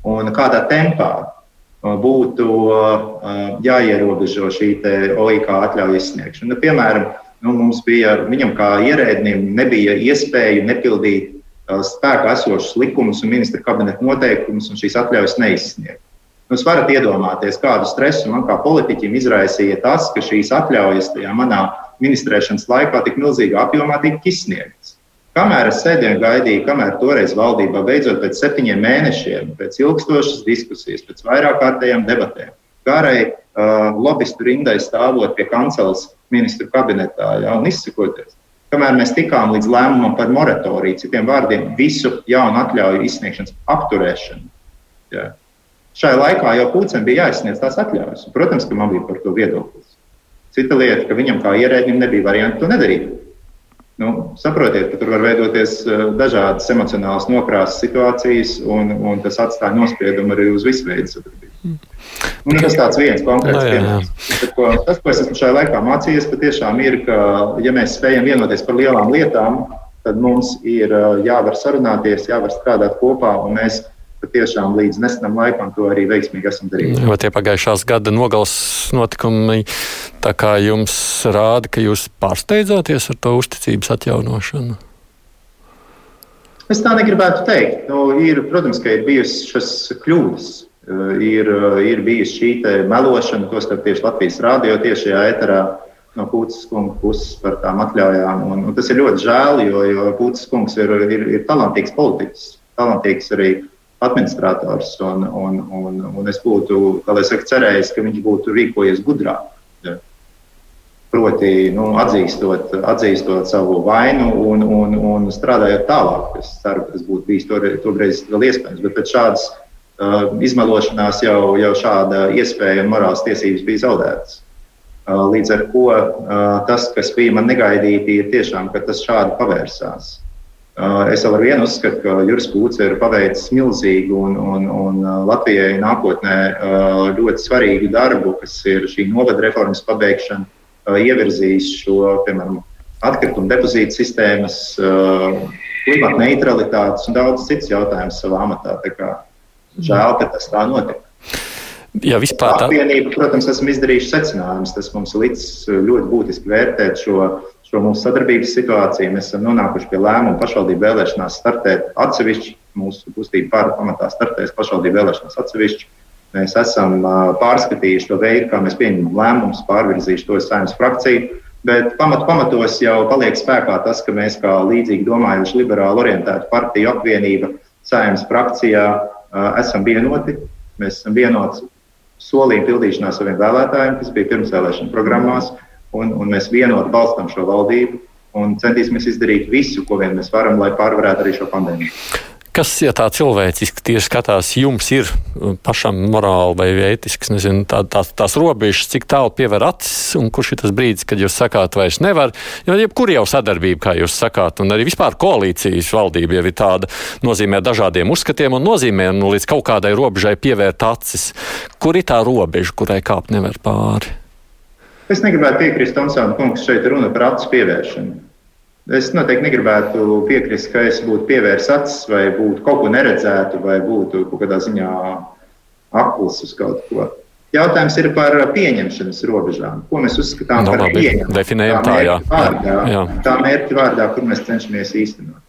un kādā tempā uh, būtu uh, jāierobežo šī OIK atļauju izsniegšana. Nu, piemēram, nu, mums bija, viņam kā ierēdnim nebija iespēja nepildīt uh, spēkā esošus likumus un ministra kabineta noteikumus un šīs atļaujas neizsniegt. Nu, jūs varat iedomāties, kādu stresu man kā politiķim izraisīja tas, ka šīs atļaujas tajā manā ministrēšanas laikā tik milzīgā apjomā tika izsniegtas. Kamēr es sēdēju gaidīju, kamēr toreiz valdībā beidzot pēc septiņiem mēnešiem, pēc ilgstošas diskusijas, pēc vairāk kārtējām debatēm, garai uh, lobbyistu rindai stāvot pie kanceles ministru kabinetā ja, un izsakoties, kamēr mēs tikām līdz lēmumam par moratoriju, citiem vārdiem, visu jaunu atļauju izsniegšanas apturēšanu. Ja. Šai laikā jau pūcēm bija jāizsniedz tās atļaujas. Protams, ka man bija par to viedoklis. Cita lieta, ka viņam kā ierēdnim nebija variantu to nedarīt. Nu, saprotiet, ka tur var veidoties eh, dažādas emocionālas nokrāsas situācijas, un, un tas atstāja nospiedumu arī uz visu veidu sadarbību. Mm. Un tas tāds viens konkrēts no, piemērs. Ko, tas, ko es esmu šajā laikā mācījies, patiešām ir, ka, ja mēs spējam vienoties par lielām lietām, tad mums ir eh, jāvar sarunāties, jāvar strādāt kopā, un mēs patiešām līdz nesenam laikam to arī veiksmīgi esam darījuši. Vai tie pagājušās gada nogals notikumi tā kā jums rāda, ka jūs pārsteidzāties ar to uzticības atjaunošanu? Es tā negribētu teikt. Nu, ir, protams, ka ir bijušas kļūdas. Ir, ir bijusi šī melošana, to starp tieši Latvijas rādio tiešajā eterā no Pūtas kunga puses par tām atļaujām. Un, un tas ir ļoti žēl, jo, jo Pūtas kungs ir, ir, ir talantīgs politiķis, talantīgs arī administrators. Un, un, un, un es būtu, saka, cerējis, ka viņš būtu rīkojies gudrāk. Proti, nu, atzīstot, atzīstot savu vainu un, un, un strādājot tālāk. Es ceru, ka tas būtu bijis toreiz vēl iespējams. Bet pēc šādas uh, izmelošanās jau, jau šāda iespēja un morāls tiesības bija zaudētas. Uh, līdz ar to uh, tas, kas bija man negaidīti, ir tiešām, ka tas šādi pavērsās. Uh, es vēl ar vienu uzskatu, ka Juris Pūts ir paveicis milzīgu un, un, un uh, Latvijai nākotnē uh, ļoti svarīgu darbu, kas ir šī novada reformas pabeigšana ievirzījis šo, piemēram, atkritumu depozītu sistēmas, klimata neutralitātes un daudz citas jautājumus savā amatā. Žēl, ka tas tā notika. Ja vispār tā apvienība, protams, esam izdarījuši secinājumus. Tas mums licis ļoti būtiski vērtēt šo, šo mūsu sadarbības situāciju. Mēs esam nonākuši pie lēmuma pašvaldību vēlēšanās startēt atsevišķi. Mūsu kustība pāri pamatā startēs pašvaldību vēlēšanās atsevišķi. Mēs esam pārskatījuši to veidu, kā mēs pieņemam lēmumus, pārvirzījuši to saimnes frakciju. Bet pamat, pamatos jau paliek spēkā tas, ka mēs kā līdzīgi domājuši liberāli orientēta partiju apvienība saimnes frakcijā esam vienoti. Mēs esam vienoti solījumu pildīšanā saviem vēlētājiem, kas bija pirmsvēlēšana programmās, un, un mēs vienoti balstam šo valdību un centīsimies izdarīt visu, ko vien mēs varam, lai pārvarētu arī šo pandēmiju. Kas, ja tā cilvēciski tieši skatās, jums ir uh, pašam morāli vai ētisks, nezinu, tā, tā, tās robežas, cik tālu piever acis un kurš ir tas brīdis, kad jūs sakāt, vairs nevar, jo jebkur jau sadarbība, kā jūs sakāt, un arī vispār koalīcijas valdība jau ir tāda, nozīmē dažādiem uzskatiem un nozīmē nu, līdz kaut kādai robežai pievērt acis. Kur ir tā robeža, kurai kāpt nevar pāri? Es negribētu piekrist Tomsona kungs, šeit runa par acu pievēršanu. Es noteikti negribētu piekrist, ka es būtu pievērsis acis vai būtu kaut ko neredzētu vai būtu kaut kādā ziņā akls uz kaut ko. Jautājums ir par pieņemšanas robežām. Ko mēs uzskatām no, nu, par pieņemšanu? Definējam tā, jā. Vārdā, jā. Tā mērķa vārdā, kur mēs cenšamies īstenot.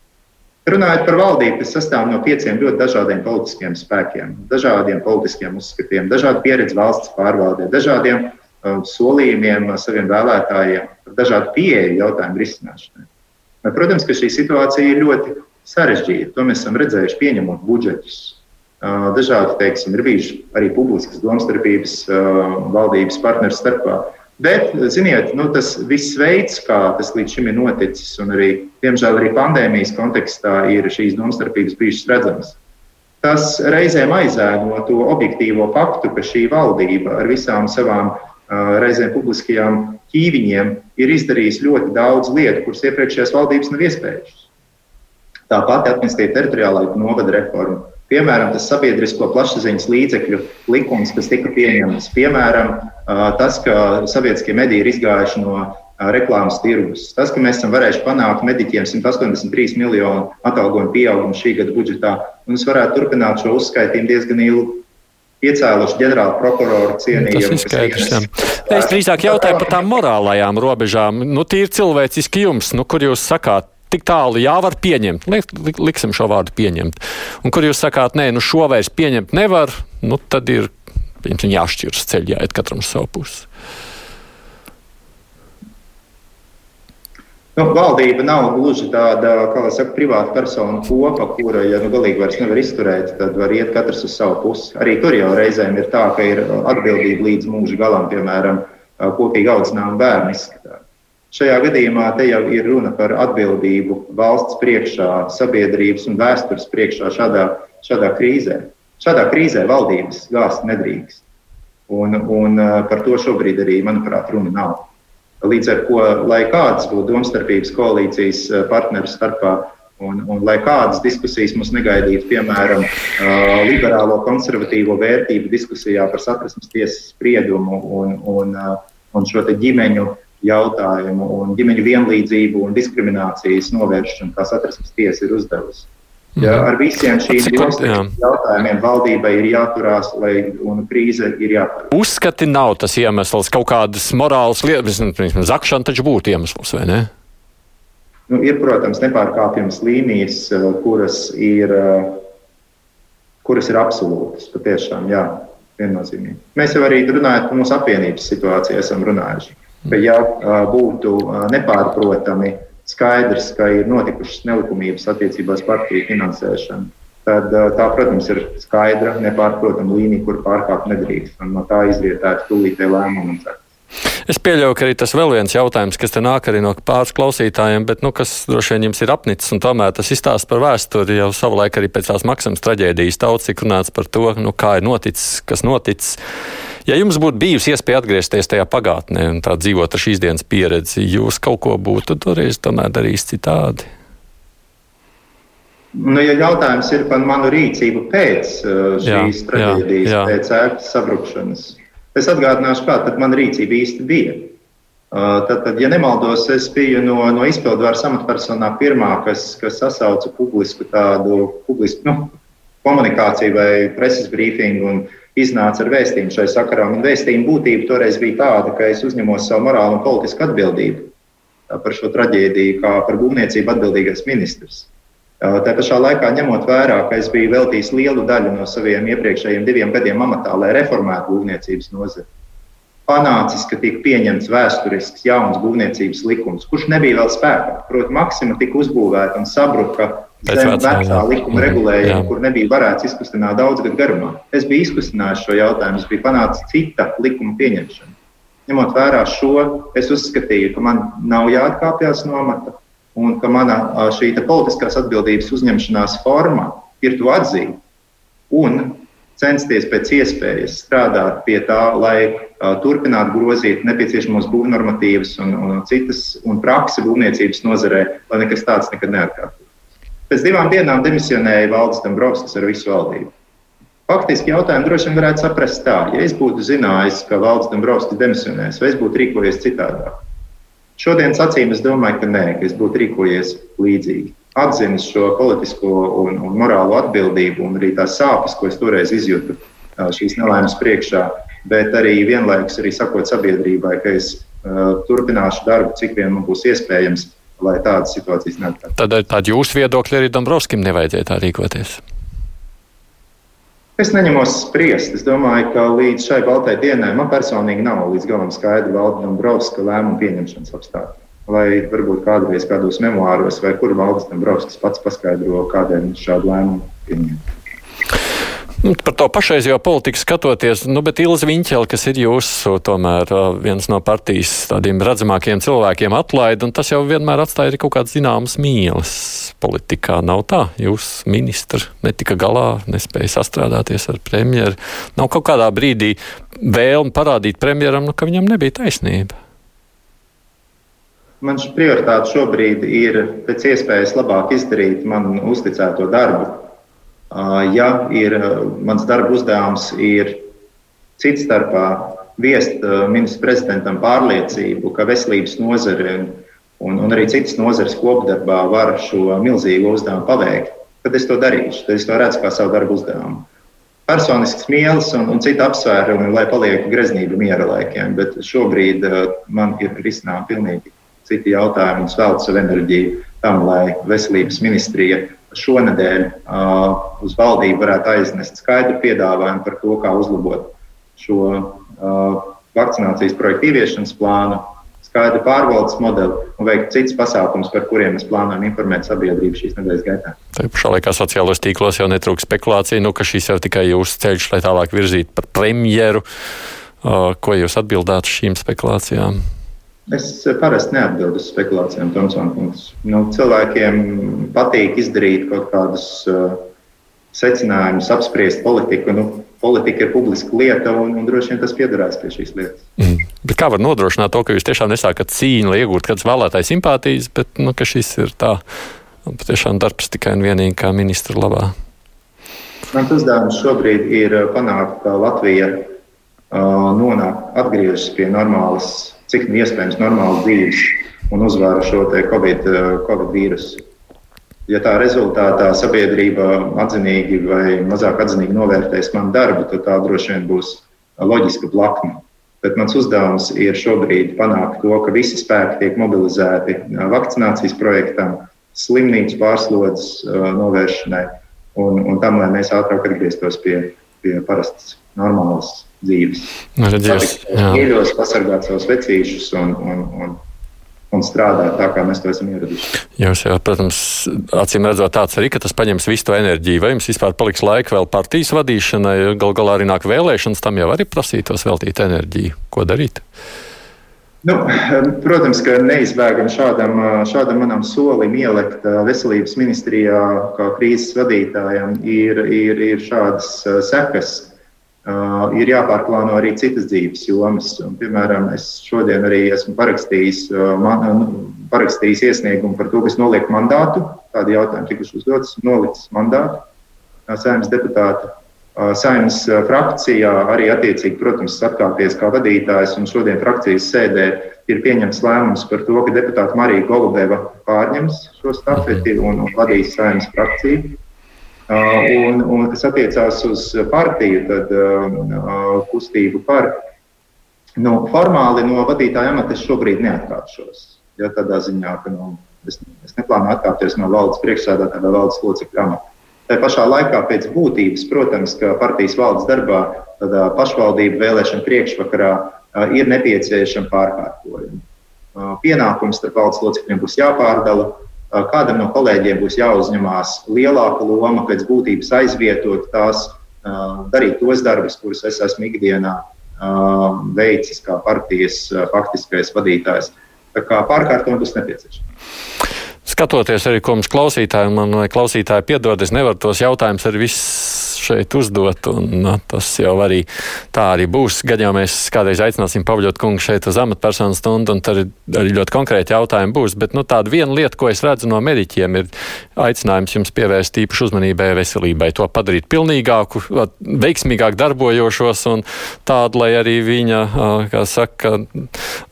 Runājot par valdību, tas sastāv no pieciem ļoti dažādiem politiskiem spēkiem, dažādiem politiskiem uzskatiem, dažādu pieredzi valsts pārvaldē, dažādiem solījumiem saviem vēlētājiem, dažādu pieeju jautājumu risināšanai. Protams, ka šī situācija ir ļoti sarežģīta. To mēs esam redzējuši, pieņemot budžetus. Dažādi, teiksim, ir bijuši arī publiskas domstarpības valdības partneru starpā. Bet, ziniet, nu, tas viss veids, kā tas līdz šim ir noticis, un arī, diemžēl, arī pandēmijas kontekstā ir šīs domstarpības bijušas redzamas. Tas reizēm aizēno to objektīvo faktu, ka šī valdība ar visām savām reizēm publiskajām ķīviņiem ir izdarījis ļoti daudz lietu, kuras iepriekšējās valdības nav iespējušas. Tāpat administratīva teritoriālā novada reforma, piemēram, tas sabiedrisko plašsaziņas līdzekļu likums, kas tika pieņemts, piemēram, tas, ka sabiedriskie mediji ir izgājuši no reklāmas tirgus. Tas, ka mēs esam varējuši panākt mediķiem 183 miljonu atalgojumu pieaugumu šī gada budžetā, un es varētu turpināt šo uzskaitījumu diezgan ilgi piecēluši ģenerāla prokurora cienījumu. Tas ir skaidrs. Es drīzāk jautāju par tām morālajām robežām. Nu, tīri cilvēciski jums, nu, kur jūs sakāt, tik tālu jā, var pieņemt. Lik, liksim šo vārdu pieņemt. Un kur jūs sakāt, nē, nu šo vairs pieņemt nevar, nu tad ir jāšķiras ceļā, iet katram uz savu pusi. Nu, valdība nav gluži tāda, kā jau saka, privāta persona kopa, kura, ja nu galīgi vairs nevar izturēt, tad var iet katrs uz savu pusi. Arī tur jau reizēm ir tā, ka ir atbildība līdz mūža galam, piemēram, kopīgi audzinām bērnu izskatā. Šajā gadījumā te jau ir runa par atbildību valsts priekšā, sabiedrības un vēstures priekšā šādā, šādā krīzē. Šādā krīzē valdības gāzt nedrīkst. Un, un par to šobrīd arī, manuprāt, runa nav. Līdz ar to, lai kādas būtu domstarpības koalīcijas eh, partneru starpā, un, un lai kādas diskusijas mums negaidītu, piemēram, eh, liberālo konservatīvo vērtību diskusijā par satversmes tiesas spriedumu un, un, eh, un šo ģimeņu jautājumu un ģimeņu vienlīdzību un diskriminācijas novēršanu, kā satversmes tiesa ir uzdevusi. Ja, ar visiem šīm jautājumiem valdībai ir jāturās, lai krīze ir jāturās. Uzskati nav tas iemesls, kaut kādas morālas lietas, piemēram, zakšana taču būtu iemesls, vai ne? Nu, ir, protams, nepārkāpjamas līnijas, eh, kuras ir, eh, kuras ir absolūtas. Patiešām, jā, viennozīmīgi. Mēs jau arī runājot par mūsu apvienības situāciju, esam runājuši. Ka, ja eh, būtu nepārprotami skaidrs, ka ir notikušas nelikumības attiecībās partiju finansēšanu, tad tā, protams, ir skaidra, nepārprotama līnija, kur pārkāpt nedrīkst. No tā izrietētu tūlītēji lēmumu un ceru. Es pieļauju, ka arī tas vēl viens jautājums, kas te nāk arī no pāris klausītājiem, bet nu, kas droši vien jums ir apnicis, un tomēr tas izstāsta par vēsturi jau savulaik arī pēc tās maksas traģēdijas tauts, cik runāts par to, nu, kā ir noticis, kas noticis. Ja jums būtu bijusi iespēja atgriezties tajā pagātnē un tā dzīvot ar šīs dienas pieredzi, jūs kaut ko būtu toreiz tomēr darījis citādi? Nu, ja jautājums ir par manu rīcību pēc uh, šīs jā, traģēdijas, jā, jā. pēc ēkas sabrukšanas, Es atgādināšu, kāda man rīcība īsti bija. Uh, tad, tad, ja nemaldos, es biju no, no izpildvaras amatpersonā pirmā, kas, kas sasauca publisku tādu publisku, nu, komunikāciju vai preses brīfingu un iznāca ar vēstījumu šai sakarā. Un vēstījuma būtība toreiz bija tāda, ka es uzņemos savu morālu un politisku atbildību par šo traģēdiju, kā par būvniecību atbildīgais ministrs. Tā pašā laikā, ņemot vērā, ka es biju veltījis lielu daļu no saviem iepriekšējiem diviem gadiem amatā, lai reformētu būvniecības nozari, panācis, ka tika pieņemts vēsturisks jauns būvniecības likums, kurš nebija vēl spēkā. Protams, Maksima tika uzbūvēta un sabruka zem vecā likuma mhm. regulējuma, kur nebija varēts izkustināt daudz gadu garumā. Es biju izkustinājis šo jautājumu, es biju panācis cita likuma pieņemšanu. Ņemot vērā šo, es uzskatīju, ka man nav jāatkāpjas no amata un ka mana šī politiskās atbildības uzņemšanās forma ir to atzīt un censties pēc iespējas strādāt pie tā, lai uh, turpinātu grozīt nepieciešamos būvnormatīvas un, un citas un praksi būvniecības nozarē, lai nekas tāds nekad neatkārtotos. Pēc divām dienām demisionēja Valdis Dombrovskis ar visu valdību. Faktiski jautājumu droši vien varētu saprast tā, ja es būtu zinājis, ka Valdis Dombrovskis demisionēs, vai es būtu rīkojies citādāk. Šodienas acīm es domāju, ka nē, ka es būtu rīkojies līdzīgi. Atzinis šo politisko un, un morālo atbildību un arī tās sāpes, ko es toreiz izjūtu šīs nelaimes priekšā, bet arī vienlaikus arī sakot sabiedrībai, ka es uh, turpināšu darbu, cik vien man būs iespējams, lai tādas situācijas neatkārtotos. Tad tādu jūsu viedokļu arī Dombrovskim nevajadzēja tā rīkoties. Es neņemos spriest. Es domāju, ka līdz šai baltai dienai man personīgi nav līdz galam skaidra Valdis Dombrovska lēmuma pieņemšanas apstākļi. Lai varbūt kādreiz kādos memoāros vai kur Valdis Dombrovskis pats paskaidro, kādēļ viņš šādu lēmumu pieņēma. Nu, par to pašreizējo politiku skatoties, nu, bet Ilza Viņķela, kas ir jūsu tomēr viens no partijas tādiem redzamākiem cilvēkiem, atlaida, un tas jau vienmēr atstāja kaut kādas zināmas mīlas politikā. Nav tā, jūs ministri netika galā, nespēja sastrādāties ar premjeru. Nav kaut kādā brīdī vēlme parādīt premjeram, nu, ka viņam nebija taisnība. Man šī prioritāte šobrīd ir pēc iespējas labāk izdarīt man uzticēto darbu Ja ir mans darba uzdevums, ir cits starpā viest ministru prezidentam pārliecību, ka veselības nozare un, un arī citas nozares kopdarbā var šo milzīgo uzdevumu paveikt, tad es to darīšu. Tad es to redzu kā savu darbu uzdevumu. Personisks mīlestības un, un citu apsvērumi, lai palieku greznība miera laikiem, bet šobrīd uh, man ir risinām pilnīgi citi jautājumi un svēltu savu enerģiju tam, lai veselības ministrija šonadēļ uh, uz valdību varētu aiznest skaidru piedāvājumu par to, kā uzlabot šo uh, vakcinācijas projektu ieviešanas plānu, skaidru pārvaldes modeli un veikt citus pasākumus, par kuriem mēs plānojam informēt sabiedrību šīs nedēļas gaitā. Tā pašā laikā sociālajos tīklos jau netrūks spekulācija, nu, ka šis jau tikai jūsu ceļš, lai tālāk virzītu par premjeru. Uh, ko jūs atbildētu šīm spekulācijām? Es parasti neatbildu uz spekulācijām, Tomsons. Nu, cilvēkiem patīk izdarīt kaut kādus uh, secinājumus, apspriest politiku. Nu, politika ir publiska lieta, un, un droši vien tas piedarās pie šīs lietas. Mm. Bet kā var nodrošināt to, ka jūs tiešām nesākat cīņu, lai iegūtu kādas vēlētājas simpātijas, bet nu, šis ir tā patiešām darbs tikai un vienīgi kā ministra labā? Mans uzdevums šobrīd ir panākt, ka Latvija uh, nonāk atgriežas pie normālas cik iespējams normāls dzīves un uzvāra šo COVID, eh, COVID vīrusu. Ja tā rezultātā sabiedrība atzinīgi vai mazāk atzinīgi novērtēs manu darbu, tad tā droši vien būs loģiska blakne. Bet mans uzdevums ir šobrīd panākt to, ka visi spēki tiek mobilizēti vakcinācijas projektam, slimnīcu pārslodzes novēršanai un, un tam, lai mēs ātrāk atgrieztos pie, pie parastas, normālas dzīves. Mīļos, pasargāt savus vecīšus un, un, un un strādāt tā, kā mēs to esam ieradušies. Jūs jau, protams, acīm redzot, tāds arī, ka tas paņems visu to enerģiju. Vai jums vispār paliks laika vēl partijas vadīšanai? Gal galā arī nāk vēlēšanas, tam jau arī prasītos veltīt enerģiju. Ko darīt? Nu, protams, ka neizbēgam šādam, šādam manam solim ielikt veselības ministrijā, kā krīzes vadītājam, ir, ir, ir šādas sekas Uh, ir jāpārplāno arī citas dzīves jomas. Un, piemēram, es šodien arī esmu parakstījis, uh, man, nu, parakstījis iesniegumu par to, kas noliek mandātu. Tādi jautājumi tikuši uzdots, nolicis mandātu uh, saimnes deputāta. Saimnes frakcijā arī attiecīgi, protams, atkāpties kā vadītājs, šodien frakcijas sēdē ir pieņemts lēmums par to, ka deputāta Marija Golubeva pārņems šo stafeti un vadīs saimnes frakciju. Uh, un, un kas attiecās uz partiju, tad uh, kustību par. Nu, formāli no vadītāja amata es šobrīd neatkāpšos. Ja, tādā ziņā, ka nu, es, es neplānoju atkāpties no valdes priekšsēdētāja vai valdes locekļa amata. Tā pašā laikā, pēc būtības, protams, ka partijas valdes darbā, tādā pašvaldību vēlēšana priekšvakarā uh, ir nepieciešama pārkārtojuma. Pienākums starp valdes locekļiem būs jāpārdala, kādam no kolēģiem būs jāuzņemās lielāka loma, pēc būtības aizvietot tās, darīt tos darbus, kurus es esmu ikdienā veicis kā partijas faktiskais vadītājs. Tā kā pārkārtojumi būs nepieciešami. Skatoties arī, ko mums klausītāji, man klausītāji piedod, es nevaru tos jautājumus arī viss šeit uzdot. Un, nu, tas jau arī tā arī būs. Gan jau mēs kādreiz aicināsim Pavļot kungu šeit uz amatpersonu stundu, un tad arī ļoti konkrēti jautājumi būs. Bet nu, tāda viena lieta, ko es redzu no mediķiem, ir aicinājums jums pievērst īpašu uzmanībai veselībai, to padarīt pilnīgāku, veiksmīgāk darbojošos un tādu, lai arī viņa, kā saka,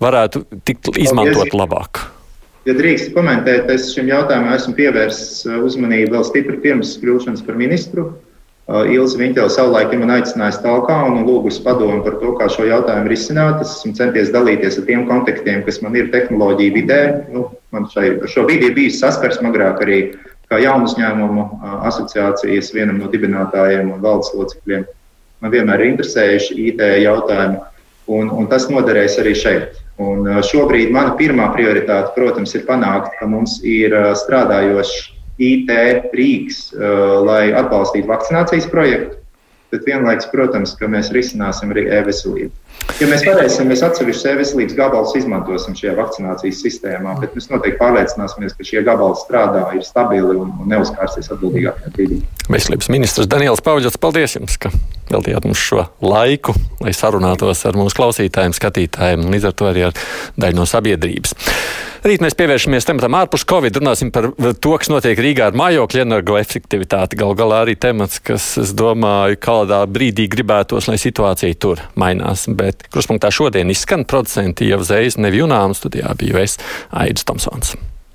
varētu tikt izmantot labāk. Ja drīkst komentēt, es šim jautājumam esmu pievērsis uzmanību vēl stipri pirms kļūšanas par ministru. Uh, Ilza Viņķela savulaik ir man aicinājusi talkā un lūgusi padomu par to, kā šo jautājumu risināt. Es esmu centies dalīties ar tiem kontaktiem, kas man ir tehnoloģija vidē. Nu, man šai, šo vidi ir bijis saskarsme agrāk arī kā jaunu uzņēmumu uh, asociācijas vienam no dibinātājiem un valdes locekļiem. Man vienmēr ir interesējuši IT jautājumi, un, un tas noderēs arī šeit. Un uh, šobrīd mana pirmā prioritāte, protams, ir panākt, ka mums ir strādājošs IT rīks, uh, lai atbalstītu vakcinācijas projektu. Bet vienlaikus, protams, mēs risināsim arī e-veselību. Ja mēs varēsim, mēs atsevišķus e-veselības gabalus izmantosim šajā vakcinācijas sistēmā, bet mēs noteikti pārliecināsimies, ka šie gabali strādā, ir stabili un, un neuzkārsies atbildīgākajā brīdī. Veselības ministrs Daniels Pauģis, paldies jums, ka veltījāt mums šo laiku, lai sarunātos ar mūsu klausītājiem, skatītājiem un līdz ar to arī ar daļu no sabiedrības. Rīt mēs pievēršamies tematam ārpus Covid, runāsim par to, kas notiek Rīgā ar mājokļu energoefektivitāti. Gal galā arī temats, kas, es domāju, kādā brīdī gribētos, lai situācija tur mainās. Bet kruspunktā šodien izskan producenti jau uzreiz Nevjunām studijā biju es Aidis Tomsons.